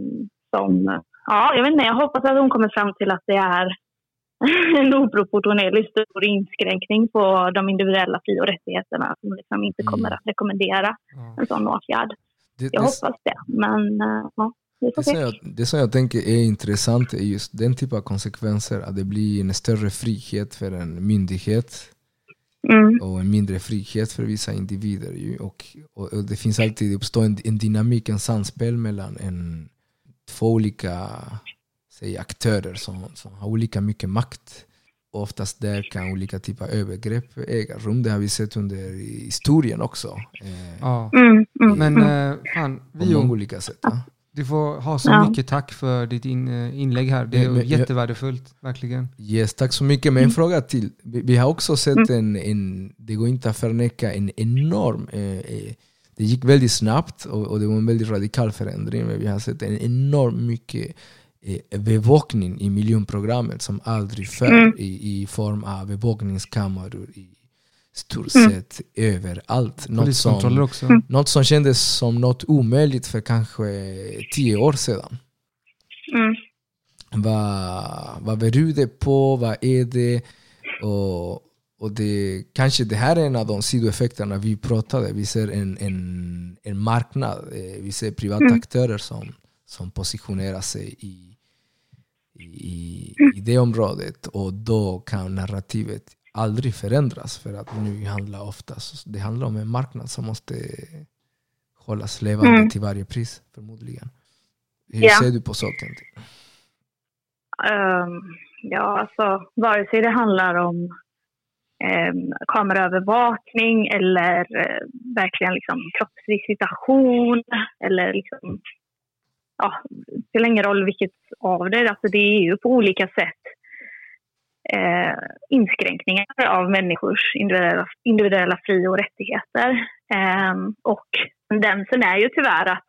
som, ja, jag vet inte, jag hoppas att hon kommer fram till att det är en oproportionerligt stor inskränkning på de individuella fri och rättigheterna som liksom inte Mm. kommer att rekommendera Ja. en sån åtgärd. Det, Jag det, hoppas det, men eh, ja, får det, som jag, det som jag tänker är intressant är just den typen av konsekvenser. Att det blir en större frihet för en myndighet Mm, och en mindre frihet för vissa individer. Ju. Och, och, och det finns alltid det uppstår en, en dynamik, en samspel mellan en, två olika säg, aktörer som, som har olika mycket makt. Och oftast där kan olika typer av övergrepp äga rum. Det har vi sett under historien också. Eh, Ja. mm, mm, Men mm. eh, fan, På många Vio, olika sätt. Ja. du får ha så Ja. mycket tack för ditt in, eh, inlägg här. Det är Men- jättevärdefullt, verkligen. Yes, tack så mycket. Men en fråga till. Vi, vi har också sett en, en, det går inte att förneka, en enorm, eh, eh, det gick väldigt snabbt och, och det var en väldigt radikal förändring. Men vi har sett en enorm mycket eh, bevakning i miljonprogrammet som aldrig förr Mm. i, i form av bevakningskameror i stort Mm. sett överallt. Något som, också. Mm. något som kändes som något omöjligt för kanske tio år sedan. Mm. Vad, vad beror det på? Vad är det? Och, och det, kanske det här är en av de sidoeffekterna vi pratade. Vi ser en, en, en marknad. eh, Vi ser privata Mm. aktörer som, som positionerar sig i, i, i det området. Och då kan narrativet aldrig förändras. För att nu handlar oftast, det handlar om en marknad som måste hållas levande Mm. till varje pris förmodligen. Hur Ja. ser du på saken? Ehm, ja, alltså vare sig det handlar om um, kameraövervakning eller eh, verkligen liksom kroppsvisitation eller liksom, ja, det spelar ingen roll vilket av det alltså det är ju på olika sätt eh, inskränkningar av människors individuella, individuella fri och rättigheter. Eh, och tendensen är ju tyvärr att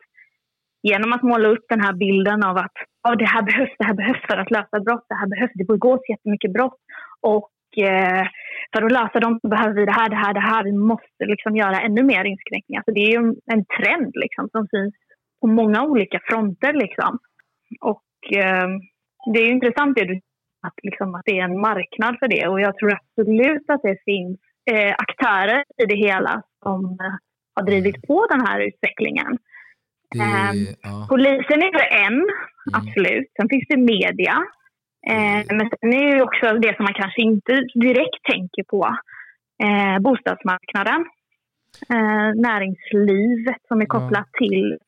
genom att måla upp den här bilden av att oh, det här behövs, det här behövs för att lösa brott, det här behövs, det begås jättemycket brott och eh, för att lösa dem så behöver vi det här, det här, det här, vi måste liksom göra ännu mer inskränkningar. Så det är ju en, en trend liksom som syns på många olika fronter liksom. Och eh, det är ju intressant det du att, liksom, att det är en marknad för det och jag tror absolut att det finns eh, aktörer i det hela som eh, har drivit på den här utvecklingen. Det, Ehm, ja. Polisen är en, Mm. absolut. Sen finns det media. Eh, men sen är det också det som man kanske inte direkt tänker på. Eh, bostadsmarknaden. Näringslivet som är Ja. kopplat till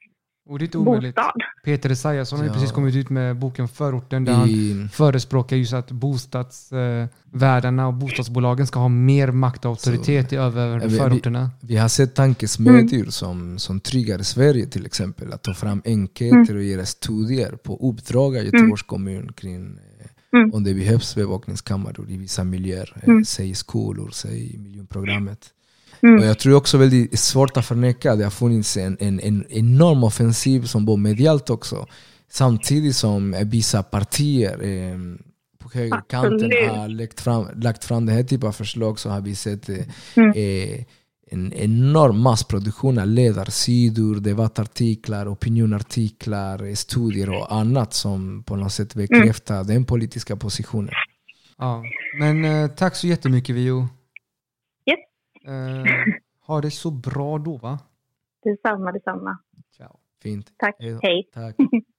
Och det är inte omöjligt. bostad. Peter Esaiasson har ju Ja. precis kommit ut med boken Förorten där han I, förespråkar just att bostadsvärdarna och bostadsbolagen ska ha mer makt och auktoritet i över vi- vi- förorterna. vi har sett tankesmedjor som, som triggar Sverige till exempel. Att ta fram enkäter och göra studier på uppdrag av Göteborgs kommun kring eh, Mm. om det behövs bevakningskameror i vissa miljöer. eh, Mm. Säg skolor, säg miljonprogrammet. Mm. Och jag tror också väldigt svårt att förneka att det har funnits en, en, en enorm offensiv som var medialt också. Samtidigt som vissa partier eh, på högerkanten har lagt fram, lagt fram den här typen av förslag så har vi sett eh, Mm. eh, en enorm massproduktion av ledarsidor, debattartiklar, opinionartiklar, eh, studier och annat som på något sätt bekräftar den politiska positionen. Ja. Men eh, tack så jättemycket Vio. Eh, ha det så bra då va? Detsamma, detsamma. Ciao. Fint. Tack. Hej. Hej. Tack.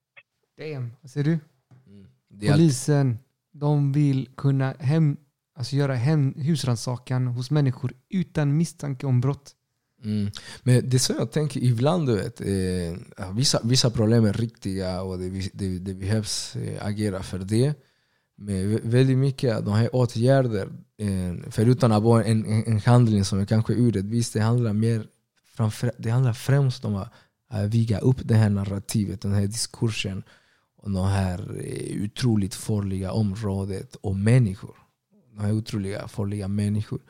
Damn, vad säger du? Allt. Polisen, de vill kunna hem, alltså göra hem, husrannsakan hos människor utan misstanke om brott. Mm. Men det är så jag tänker ibland, du vet, eh, vissa, vissa problem är riktiga och det, det, det behövs eh, agera för det med väldigt mycket av de här åtgärder, eh, förutom att vara en, en, handling som är kanske orättvis, det handlar, mer, framför, det handlar främst om att, att viga upp det här narrativet, den här diskursen om det här eh, otroligt farliga området och människor. De här otroliga farliga människor.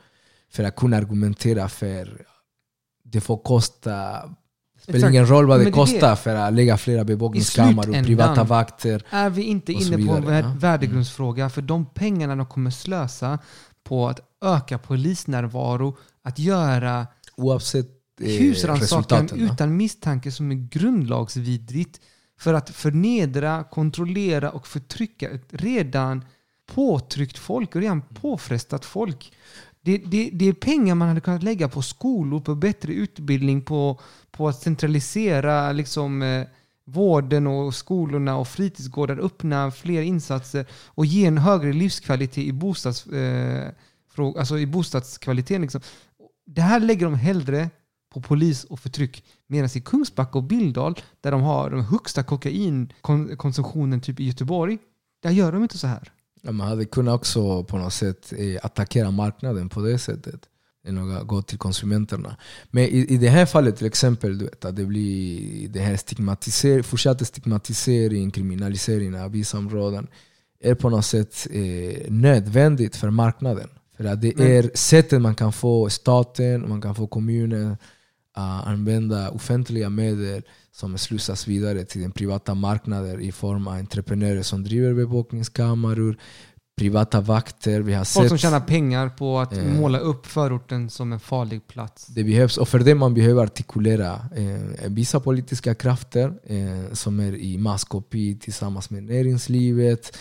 För att kunna argumentera för det får kosta spelar ingen roll vad det, kostar det. för att lägga flera bevakningskameror, privata vakter. Är vi inte inne på en ja. värdegrundsfråga? För de pengarna de kommer slösa på att öka polisnärvaro, att göra Oavsett eh, husrannsakan utan misstanke som är grundlagsvidrigt för att förnedra, kontrollera och förtrycka ett redan påtryckt folk och redan påfrestat folk. Det, det, det, är pengar man hade kunnat lägga på skolor, på bättre utbildning, på, på att centralisera liksom, eh, vården och skolorna och fritidsgårdar, öppna fler insatser och ge en högre livskvalitet i, bostads, eh, alltså i bostadskvaliteten. Liksom. Det här lägger de hellre på polis och förtryck. Medan i Kungsbacka och Bildal, där de har den högsta kokainkonsumtionen typ i Göteborg, där gör de inte så här. Ja, man hade kunnat också på något sätt eh, attackera marknaden på det sättet. Än att gå till konsumenterna. Men i, i det här fallet till exempel, du vet, att det blir det här stigmatiser fortsatta stigmatisering, kriminalisering av vissa områden är på något sätt eh, nödvändigt för marknaden. För att det är sättet man kan få staten, man kan få kommunen att använda offentliga medel som slussas vidare till den privata marknaden i form av entreprenörer som driver bevakningskameror, privata vakter. Vi har Folk sett, som tjänar pengar på att eh, måla upp förorten som en farlig plats. Det behövs, och för det man behöver artikulera eh, vissa politiska krafter eh, som är i masskopi tillsammans med näringslivet.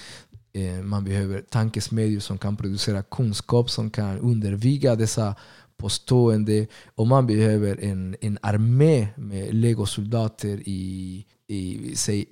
Eh, man behöver tankesmedjor som kan producera kunskap som kan underviga dessa påstående och man behöver en, en armé med legosoldater i, i, säg,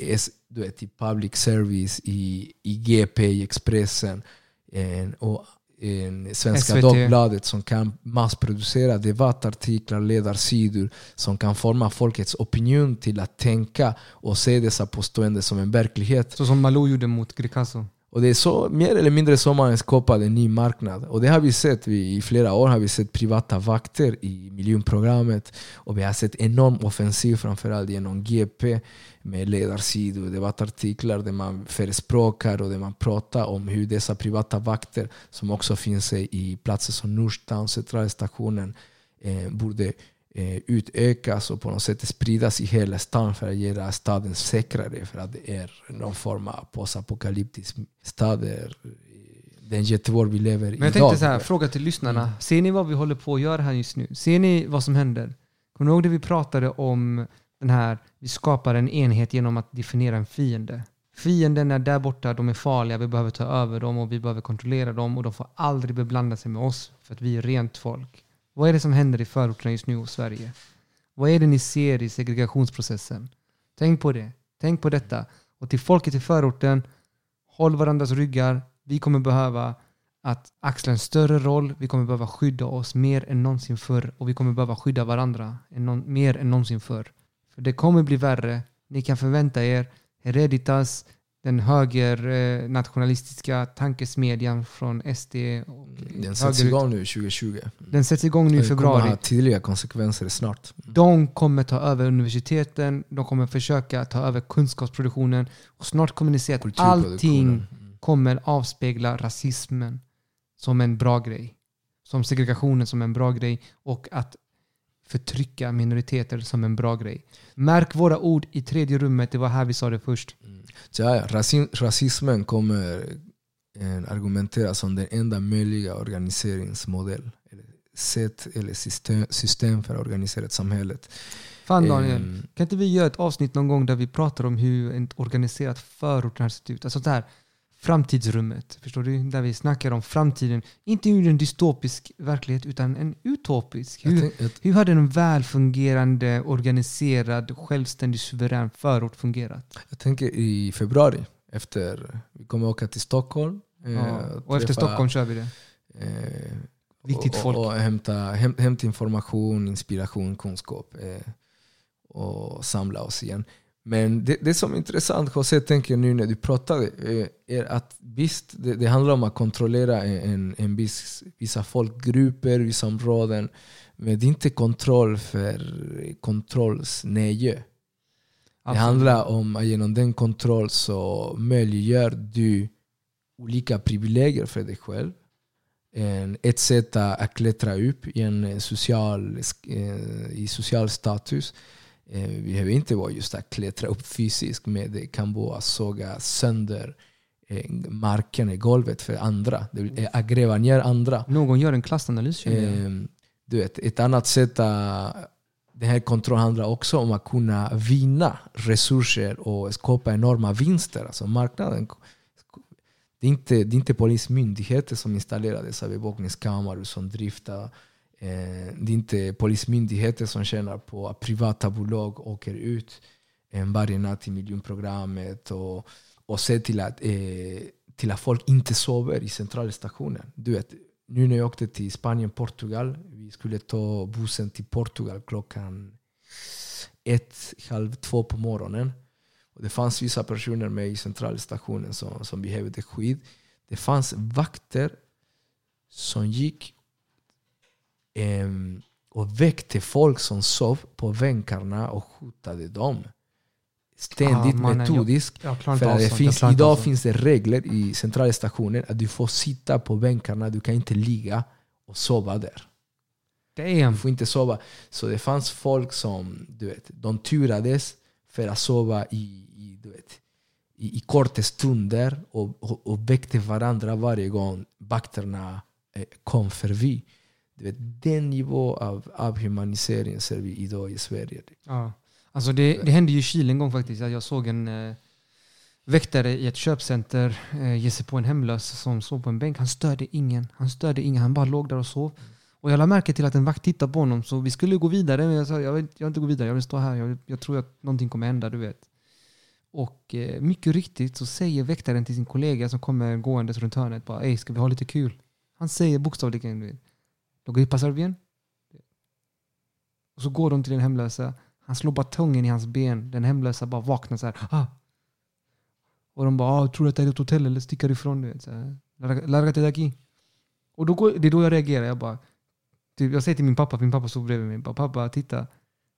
du vet, i public service, i, i GP, i Expressen en, och en Svenska SVT. Dagbladet som kan massproducera debattartiklar, ledarsidor som kan forma folkets opinion till att tänka och se dessa påståenden som en verklighet. Så som Malou gjorde mot Gricasso? Och det är så, mer eller mindre så man skapar en ny marknad. Och det har vi sett. Vi, I flera år har vi sett privata vakter i miljonprogrammet. Och vi har sett enorm offensiv, framförallt genom GP med ledarsidor, debattartiklar där man förespråkar och där man pratar om hur dessa privata vakter, som också finns i platser som Nordstan, Centralstationen, eh, borde utökas och på något sätt spridas i hela stan för att göra staden säkrare. För att det är någon form av postapokalyptisk stad. Den Göteborg vi lever i Men jag tänkte så här, fråga till lyssnarna. Mm. Ser ni vad vi håller på att göra här just nu? Ser ni vad som händer? Kommer ni ihåg det vi pratade om den här, vi skapar en enhet genom att definiera en fiende. Fienden är där borta, de är farliga, vi behöver ta över dem och vi behöver kontrollera dem och de får aldrig beblanda sig med oss för att vi är rent folk. Vad är det som händer i förorterna just nu i Sverige? Vad är det ni ser i segregationsprocessen? Tänk på det. Tänk på detta. Och till folket i förorten, håll varandras ryggar. Vi kommer behöva att axla en större roll. Vi kommer behöva skydda oss mer än någonsin förr. Och vi kommer behöva skydda varandra mer än någonsin förr. För det kommer bli värre. Ni kan förvänta er Hereditas, den högernationalistiska tankesmedjan från SD. Och den sätts igång nu 2020. Den sätts igång nu i februari. Det kommer ha tydliga konsekvenser snart. De kommer ta över universiteten, de kommer försöka ta över kunskapsproduktionen och snart kommer ni se att allting mm. kommer avspegla rasismen som en bra grej. Som segregationen som en bra grej och att förtrycka minoriteter som en bra grej. Märk våra ord i tredje rummet, det var här vi sa det först. Mm. Så ja, rasismen kommer eh, argumenteras som den enda möjliga organiseringsmodell. Eller sätt eller system, system för att organisera ett samhälle. Fan Daniel, um, kan inte vi göra ett avsnitt någon gång där vi pratar om hur ett organiserat förort sett ut? Alltså så här, framtidsrummet. Förstår du? Där vi snackar om framtiden. Inte ur en dystopisk verklighet utan en utopisk. Hur, hur hade en välfungerande, organiserad, självständig, suverän förort fungerat? Jag tänker i februari, efter vi kommer åka till Stockholm. Ja, och efter Stockholm kör vi det? Eh, Viktigt folk. Och, och hämta, häm, hämta information, inspiration, kunskap. Eh, och samla oss igen. Men det, det som är intressant, José, tänker nu när du pratade, eh, är att visst, det, det handlar om att kontrollera en, en viss, vissa folkgrupper, vissa områden. Men det är inte kontroll för kontrollsnöje. Det handlar om att genom den kontroll så möjliggör du olika privilegier för dig själv. En, ett sätt att klättra upp i, en social, eh, i social status. Eh, Vi behöver inte vara just att klättra upp fysiskt, men det kan vara att såga sönder eh, marken i golvet för andra. Vill- Att gräva ner andra. Någon gör en klassanalys. Eh, du vet, ett annat sätt att den här kontrollen handlar också om att kunna vinna resurser och skapa enorma vinster. Alltså marknaden. Det är inte, det är inte polismyndigheter som installerar dessa bevakningskameror som driftar. Eh, det är inte polismyndigheter som tjänar på att privata bolag åker ut eh, varje natt i miljonprogrammet och, och ser till att, eh, till att folk inte sover i centralstationen. Du vet, nu när jag åkte till Spanien, Portugal, vi skulle ta bussen till Portugal klockan ett, halv två på morgonen. Och det fanns vissa personer med i centralstationen som, som behövde skydd. Det fanns vakter som gick och väckte folk som sov på bänkarna och hotade dem. Ständigt Ah, mannen, metodiskt. Jag För att det finns, idag finns det regler i centralstationen att du får sitta på bänkarna, du kan inte ligga och sova där. Damn. Du får inte sova. Så det fanns folk som du vet, de turades för att sova i, i, du vet, i, i korta stunder och, och, och väckte varandra varje gång vakterna eh, kom förbi. Du vet, den nivå av avhumanisering ser vi idag i Sverige. Ja. Alltså det, det hände ju i Chile en gång faktiskt. Jag såg en eh, väktare i ett köpcenter eh, ge sig på en hemlös som sov på en bänk. Han störde ingen. Han störde ingen. Han bara låg där och sov. Och jag lade märke till att en vakt tittade på honom. Så vi skulle gå vidare. Men jag sa jag vill, jag vill inte gå vidare. Jag vill stå här. Jag, vill, jag tror att någonting kommer hända. Du vet. Och eh, mycket riktigt så säger väktaren till sin kollega som kommer gåendes runt hörnet. Bara, Ey, ska vi ha lite kul? Han säger bokstavligen. du vet, Lo que pasar bien? Och så går de till den hemlösa. Han slår batongen i hans ben. Den hemlösa bara vaknar så här. Ah. Och de bara, ah, tror du att det är ett hotell eller sticker ifrån? Du vet. Larga- till. Och då går, det är då jag reagerar. Jag, bara, typ, jag säger till min pappa, min pappa står bredvid mig. Bara, pappa, titta.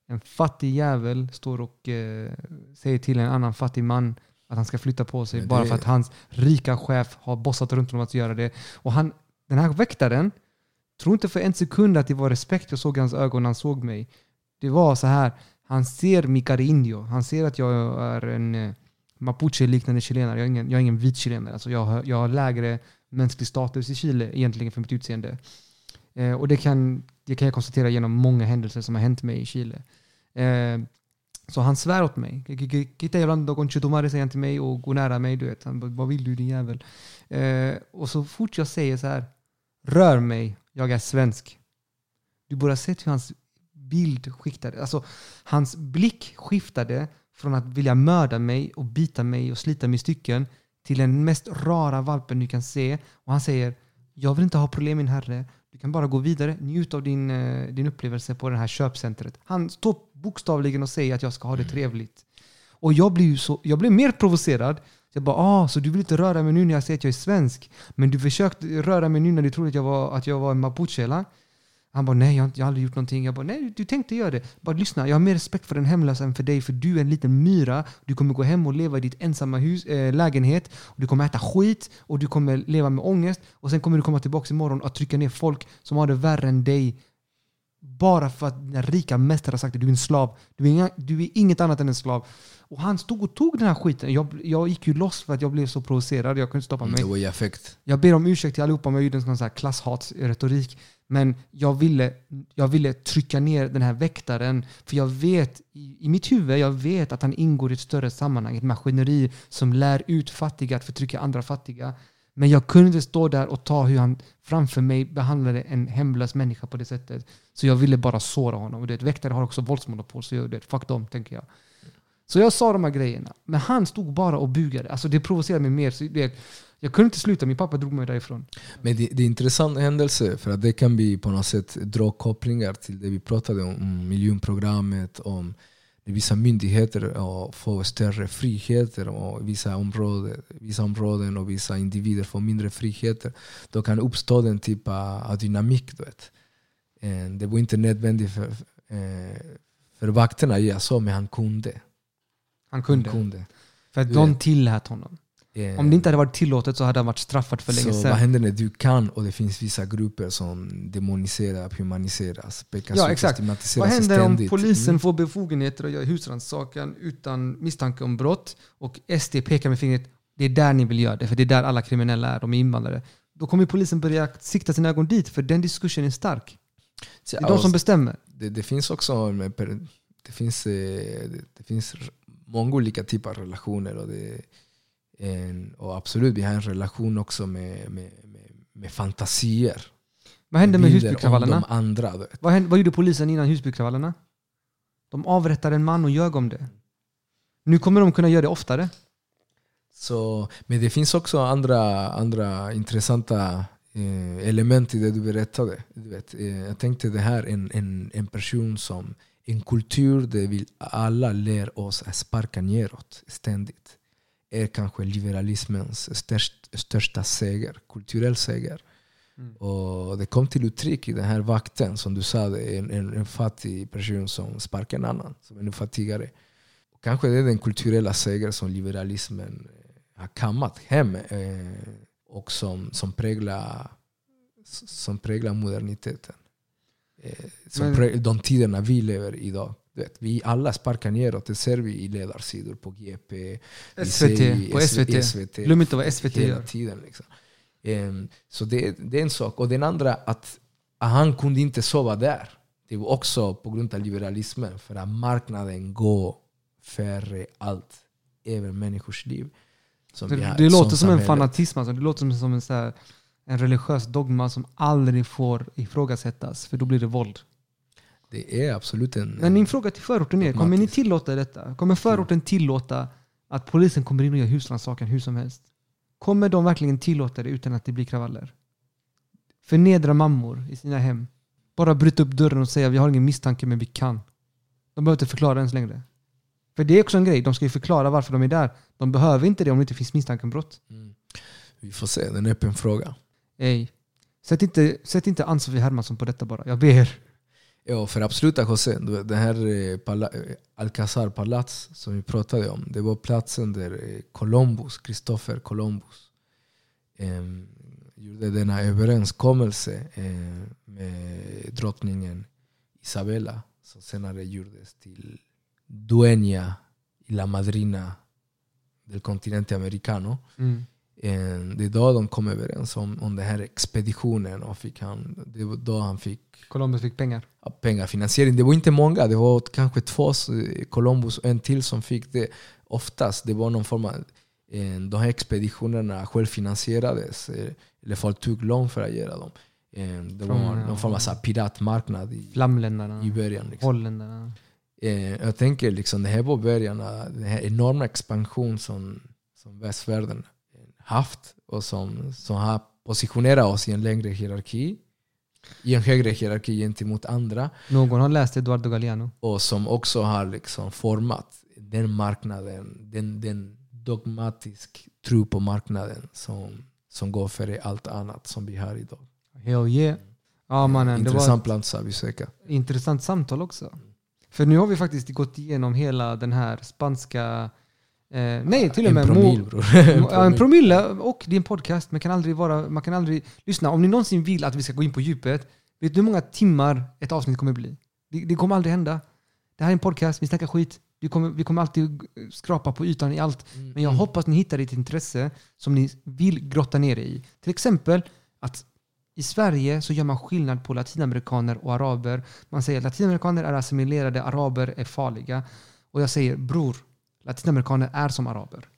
En fattig jävel står och eh, säger till en annan fattig man att han ska flytta på sig det- bara för att hans rika chef har bossat runt honom att göra det. Och han, den här väktaren tror inte för en sekund att det var respekt jag såg i hans ögon när han såg mig. Det var så här, han ser mi cariño. Han ser att jag är en eh, mapuche-liknande chilenare. Jag är ingen, jag är ingen vit chilenare. Alltså jag, har, jag har lägre mänsklig status i Chile egentligen för mitt utseende. Eh, och det kan, det kan jag konstatera genom många händelser som har hänt mig i Chile. Eh, så han svär åt mig. Kita hablando någon Chetumare säger han till mig och går nära mig. Du vet. Han bara, vad vill du din jävel? Eh, och så fort jag säger så här, rör mig, jag är svensk. Du borde ha sett hur hans bild skiftade. Alltså, hans blick skiftade från att vilja mörda mig och bita mig och slita mig i stycken till den mest rara valpen du kan se. Och han säger, jag vill inte ha problem min herre. Du kan bara gå vidare, njut av din, eh, din upplevelse på det här köpcentret. Han står bokstavligen och säger att jag ska ha det trevligt. Och jag blir ju så, jag blir mer provocerad. Jag bara, ah, så du vill inte röra mig nu när jag säger att jag är svensk? Men du försökte röra mig nu när du trodde att jag var, att jag var en mapuche, eller? Han bara, nej jag har, inte- jag har aldrig gjort någonting. Jag bara, nej du tänkte göra det. Bara lyssna, jag har mer respekt för den hemlösa än för dig. För du är en liten myra. Du kommer gå hem och leva i ditt ensamma hus, äh, lägenhet. Och du kommer äta skit och du kommer leva med ångest. Och sen kommer du komma tillbaka imorgon och trycka ner folk som har det värre än dig. Bara för att den rika mästaren har sagt att du är en slav. Du är, inga, du är inget annat än en slav. Och han stod och tog den här skiten. Jag, jag gick ju loss för att jag blev så provocerad. Jag kunde inte stoppa mig. Det var i affekt. Jag ber om ursäkt till allihopa om jag gjorde en sån här klasshatsretorik. Men jag ville, jag ville trycka ner den här väktaren. För jag vet, i, i mitt huvud, jag vet att han ingår i ett större sammanhang. Ett maskineri som lär ut fattiga att förtrycka andra fattiga. Men jag kunde inte stå där och ta hur han framför mig behandlade en hemlös människa på det sättet. Så jag ville bara såra honom. Och det, väktare har också våldsmonopol, så jag, det, fuck dem, tänker jag. Så jag sa de här grejerna. Men han stod bara och bugade. Alltså det provocerade mig mer. Så det, jag kunde inte sluta, min pappa drog mig därifrån. Men det, det är en intressant händelse för att det kan bli på något sätt dra kopplingar till det vi pratade om, om miljonprogrammet, om vissa myndigheter och får större friheter och vissa områden, vissa områden och vissa individer får mindre friheter. Då kan uppstå den typ av dynamik. Du vet. Eh, Det var inte nödvändigt för, eh, för vakterna att göra så, men han kunde. Han Han kunde. kunde. För att de tillät honom. Eh, Om det inte hade varit tillåtet så hade han varit straffad för länge så vad sedan. händer när du kan och det finns vissa grupper som demoniserar, humaniseras, pekas Ja, exakt. Vad händer om ständigt? polisen Mm. får befogenheter att göra husrannsakan utan misstanke om brott och SD pekar med fingret, det är där ni vill göra det, för det är där alla kriminella är, de är invandrare. Då kommer polisen börja sikta sina ögon dit, för den diskursen är stark. Det är de som bestämmer. det, det finns också per- det finns, eh, det, finns många olika typer av relationer. Och, det, en, och absolut, vi har en relation också med, med, med, med fantasier. Vad hände med Husbykravallerna? Andra. vet. Vad, hände, vad gjorde polisen innan Husbykravallerna? De avrättade en man och ljög om det. Nu kommer de kunna göra det oftare. Så, men det finns också andra, andra intressanta eh, element i det du berättade. Du vet, eh, jag tänkte det här en, en, en person som en kultur där vi alla lär oss att sparka neråt ständigt är kanske liberalismens störst, största seger, kulturell seger. Mm. Och det kom till uttryck i den här vakten som du sa, en, en, en fattig person som sparkar en annan, som är fattigare. Och kanske det är den kulturella seger som liberalismen eh, har kammat hem eh, och som, som, präglar, som präglar moderniteten. Eh, som Men- prä, de tiderna vi lever i idag. Vet, vi alla sparkar neråt, det ser vi i ledarsidor på GP, SVT, på SVT. SVT Glöm inte vad SVT hela gör. tiden. Liksom. Ehm, så det, det är en sak. Och den andra, att, han kunde inte sova där. Det var också på grund av liberalismen. För att marknaden går före allt. Även människors liv. Som Det, det låter som en fanatism. Alltså. Det låter som, som en, så här, en religiös dogma som aldrig får ifrågasättas, för då blir det våld. Det är absolut en... Men min fråga till förorten är, kommer ni tillåta detta? Kommer förorten tillåta att polisen kommer in och gör husrannsakan hur som helst? Kommer de verkligen tillåta det utan att det blir kravaller? Förnedra mammor i sina hem. Bara bryta upp dörren och säga vi har ingen misstanke men vi kan. De behöver inte förklara ens längre. För det är också en grej, de ska ju förklara varför de är där. De behöver inte det om det inte finns misstanke om brott. Mm. Vi får se, det är en öppen fråga. Ey. Sätt inte, sätt inte Ann-Sofie Hermansson på detta bara. Jag ber. Ja, för absoluta José, det här eh, pala- eh, Alcazar palats som vi pratade om, det var platsen där eh, Columbus, Christopher Columbus, eh, gjorde denna överenskommelse eh, med drottningen Isabella som senare gjordes till dueña y la madrina del continente americano. Mm. Eh, det är då de kom överens om, om den här expeditionen och fick han, det var då han fick Columbus fick pengar. ja, pengafinansiering. Det var inte många, det var kanske två, eh, Columbus och en till som fick det. Oftast det var någon form av, eh, de här expeditionerna självfinansierades. Eller folk tog lån för att göra dem. Det var någon form av piratmarknad i, Flamländarna. i början. Liksom. Holländarna. Jag tänker liksom det här var början av den här enorma expansion som, som västvärlden haft och som, som har positionerat oss i en längre hierarki. I en högre hierarki gentemot andra. Någon har läst Eduardo Galeano. och som också har liksom format den marknaden, den, den dogmatisk tro på marknaden som, som går före allt annat som vi har idag. Hell yeah. Ja mannen, Intressant plats att besöka. intressant samtal också. För nu har vi faktiskt gått igenom hela den här spanska... Eh, nej, till och En med... promille Mo- bror. Ja, en promille och din podcast. Man kan aldrig vara... Man kan aldrig... Lyssna, om ni någonsin vill att vi ska gå in på djupet, vet du hur många timmar ett avsnitt kommer bli? Det, det kommer aldrig hända. Det här är en podcast, vi snackar skit. Vi kommer, vi kommer alltid skrapa på ytan i allt. Men jag hoppas ni hittar ett intresse som ni vill grotta ner er i. Till exempel att i Sverige så gör man skillnad på latinamerikaner och araber. Man säger att latinamerikaner är assimilerade, araber är farliga. Och jag säger bror, latinamerikaner är som araber.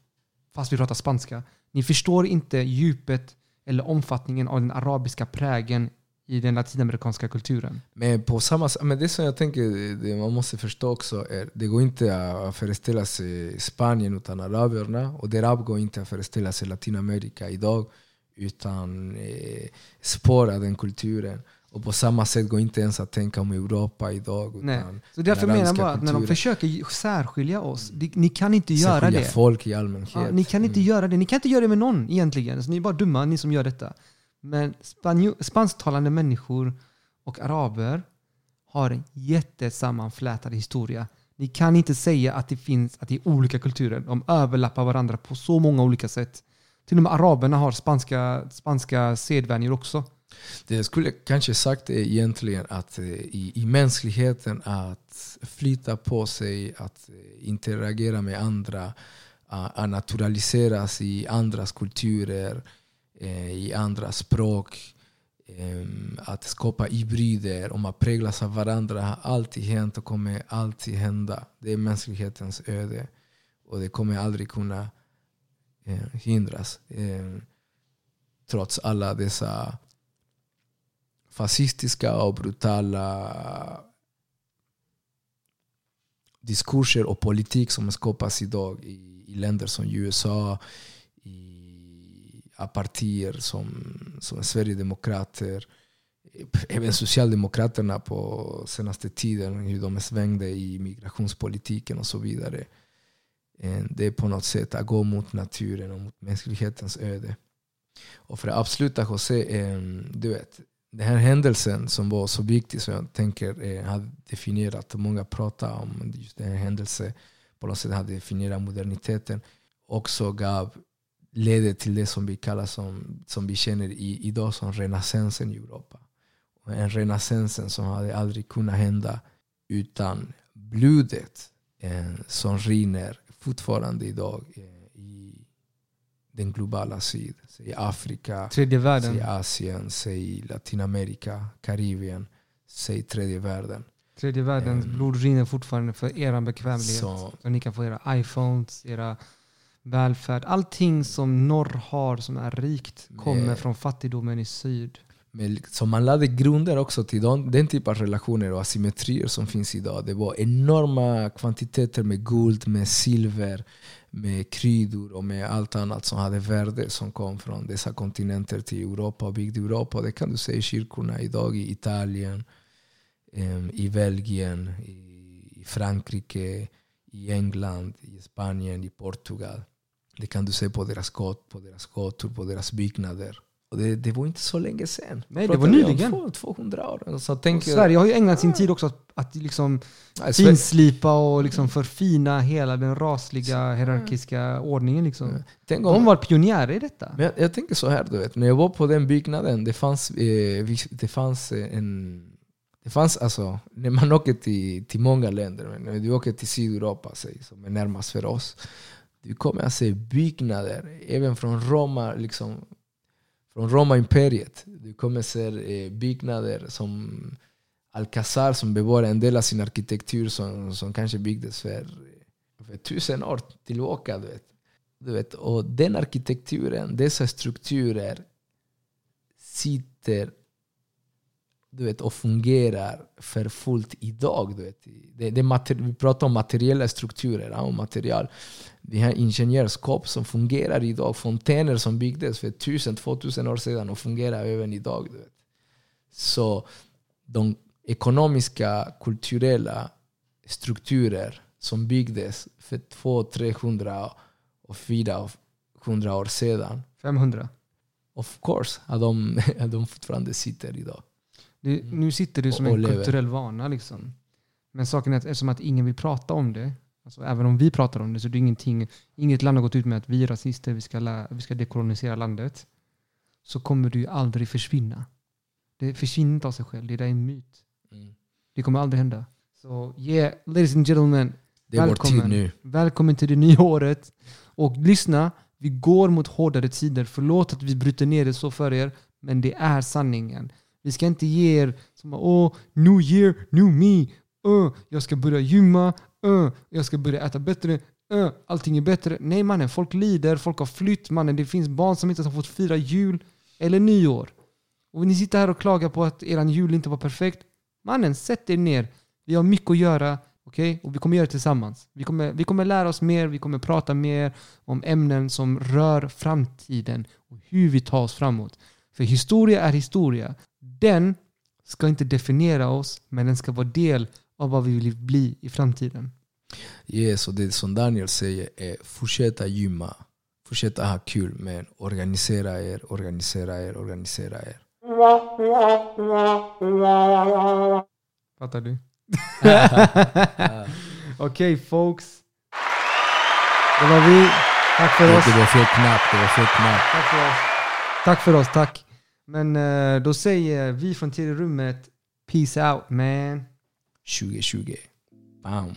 Fast vi pratar spanska. Ni förstår inte djupet eller omfattningen av den arabiska prägen i den latinamerikanska kulturen. Men på samma men det som jag tänker det man måste förstå också är det går inte att föreställa sig Spanien utan araberna och det arab går inte att föreställa sig Latinamerika idag utan eh, spår av den kulturen. Och på samma sätt går inte ens att tänka om Europa idag. Nej. Så därför menar jag bara att när de försöker särskilja oss, det- ni kan inte göra Särskilja det. folk i allmänhet. Ja, ni kan inte Mm. göra det. Ni kan inte göra det med någon egentligen. Så ni är bara dumma, ni som gör detta. Men spansktalande människor och araber har en jättesammanflätad historia. Ni kan inte säga att det finns att det är olika kulturer. De överlappar varandra på så många olika sätt. Till och med araberna har spanska, spanska sedvänjor också. Det jag skulle kanske sagt är egentligen att eh, i, i mänskligheten att flytta på sig, att eh, interagera med andra, att naturaliseras i andras kulturer, eh, i andra språk, att skapa hybrider, om att präglas av varandra har alltid hänt och kommer alltid hända. Det är mänsklighetens öde och det kommer aldrig kunna hindras. Trots alla dessa fascistiska och brutala diskurser och politik som skapas idag i, i länder som USA, i partier som, som Sverigedemokrater, även Socialdemokraterna på senaste tiden, hur de svängde i migrationspolitiken och så vidare. Eh, det är på något sätt att gå mot naturen och mot mänsklighetens öde. Och för att avsluta José, eh, du vet, den här händelsen som var så viktig som jag tänker eh, har definierat, många pratar om just den här händelsen, på något sätt har definierat moderniteten, också gav ledde till det som vi kallar som, som vi känner i, idag som renässansen i Europa. En renässansen som hade aldrig kunnat hända utan blodet eh, som rinner fortfarande idag eh, den globala syd. Säg Afrika, Tredje världen. säg Asien, säg Latinamerika, Karibien, säg tredje världen. Tredje världens Mm. blod rinner fortfarande för er bekvämlighet. Så- Så ni kan få era iPhones, era välfärd. Allting som norr har som är rikt kommer Nej. från fattigdomen i syd. Men så man lade grunder också till de, den typ av relationer och asymmetrier som finns idag. Det var enorma kvantiteter med guld, med silver, med kryddor och med allt annat som hade värde som kom från dessa kontinenter till Europa och byggde Europa. Det kan du se i kyrkorna idag i Italien, i Belgien, i Frankrike, i England, i Spanien, i Portugal. Det kan du se på deras, på deras gator, på deras byggnader. Och det, det var inte så länge sedan. Nej, det var nyligen. två- 200 år. Så tänk, Sverige har ju ägnat sin tid också att, att liksom Nej, finslipa och liksom förfina hela den rasliga hierarkiska ordningen. Liksom. tänk De om, var pionjärer i detta. men jag, jag tänker så här, du vet, när jag var på den byggnaden, det fanns, eh, det fanns eh, en... Det fanns alltså, när man åker till, till många länder, men när du åker till Sydeuropa, säg, som är närmast för oss, du kommer att se byggnader, även från Roma, liksom, från Roma-imperiet. Du kommer se eh, byggnader som Alcazar som bevarar en del av sin arkitektur som, som kanske byggdes för, för tusen år tillbaka. Du vet. Du vet, och den arkitekturen, dessa strukturer sitter du vet, och fungerar för fullt idag. Du vet. Det, det vi pratar om materiella strukturer ja, och material. Vi har ingenjörskap som fungerar idag. Fontäner som byggdes för 1000-2000 år sedan och fungerar även idag. Så de ekonomiska, kulturella strukturer som byggdes för 200, 300 och 400 år sedan. 500. Of course, att de, att de fortfarande sitter idag. Det, nu sitter du som Och en lever. kulturell vana. Liksom. Men saken är att eftersom att ingen vill prata om det, alltså även om vi pratar om det, så det är ingenting, inget land har gått ut med att vi är rasister, vi ska, lä, vi ska dekolonisera landet. Så kommer det ju aldrig försvinna. Det försvinner inte av sig själv, det där är en myt. Det kommer aldrig hända. Så yeah, ladies and gentlemen, Det är vår Välkommen. tid nu. Välkommen till det nya året. Och lyssna, vi går mot hårdare tider. Förlåt att vi bryter ner det så för er, men det är sanningen. Vi ska inte ge er som åh, new year, new me. Uh, jag ska börja gymma, uh, jag ska börja äta bättre, uh, allting är bättre. Nej mannen, folk lider, folk har flytt mannen. Det finns barn som inte har fått fira jul eller nyår. Och ni sitter här och klagar på att er jul inte var perfekt. Mannen, sätt er ner. Vi har mycket att göra, okej? Och vi kommer göra det tillsammans. Vi kommer, vi kommer lära oss mer, vi kommer prata mer om ämnen som rör framtiden och hur vi tar oss framåt. För historia är historia. Den ska inte definiera oss, men den ska vara del av vad vi vill bli i framtiden. Yes, och det som Daniel säger är fortsätta gymma. Fortsätta ha kul, men organisera er, organisera er, organisera er. Fattar du? Okej folks. Det var vi. Tack för oss. Det var fel knapp, det var fel knapp. Tack för oss. Tack för oss, tack. Men eh, då säger vi från tredje rummet Peace out man. Shuge Shuge. Bam.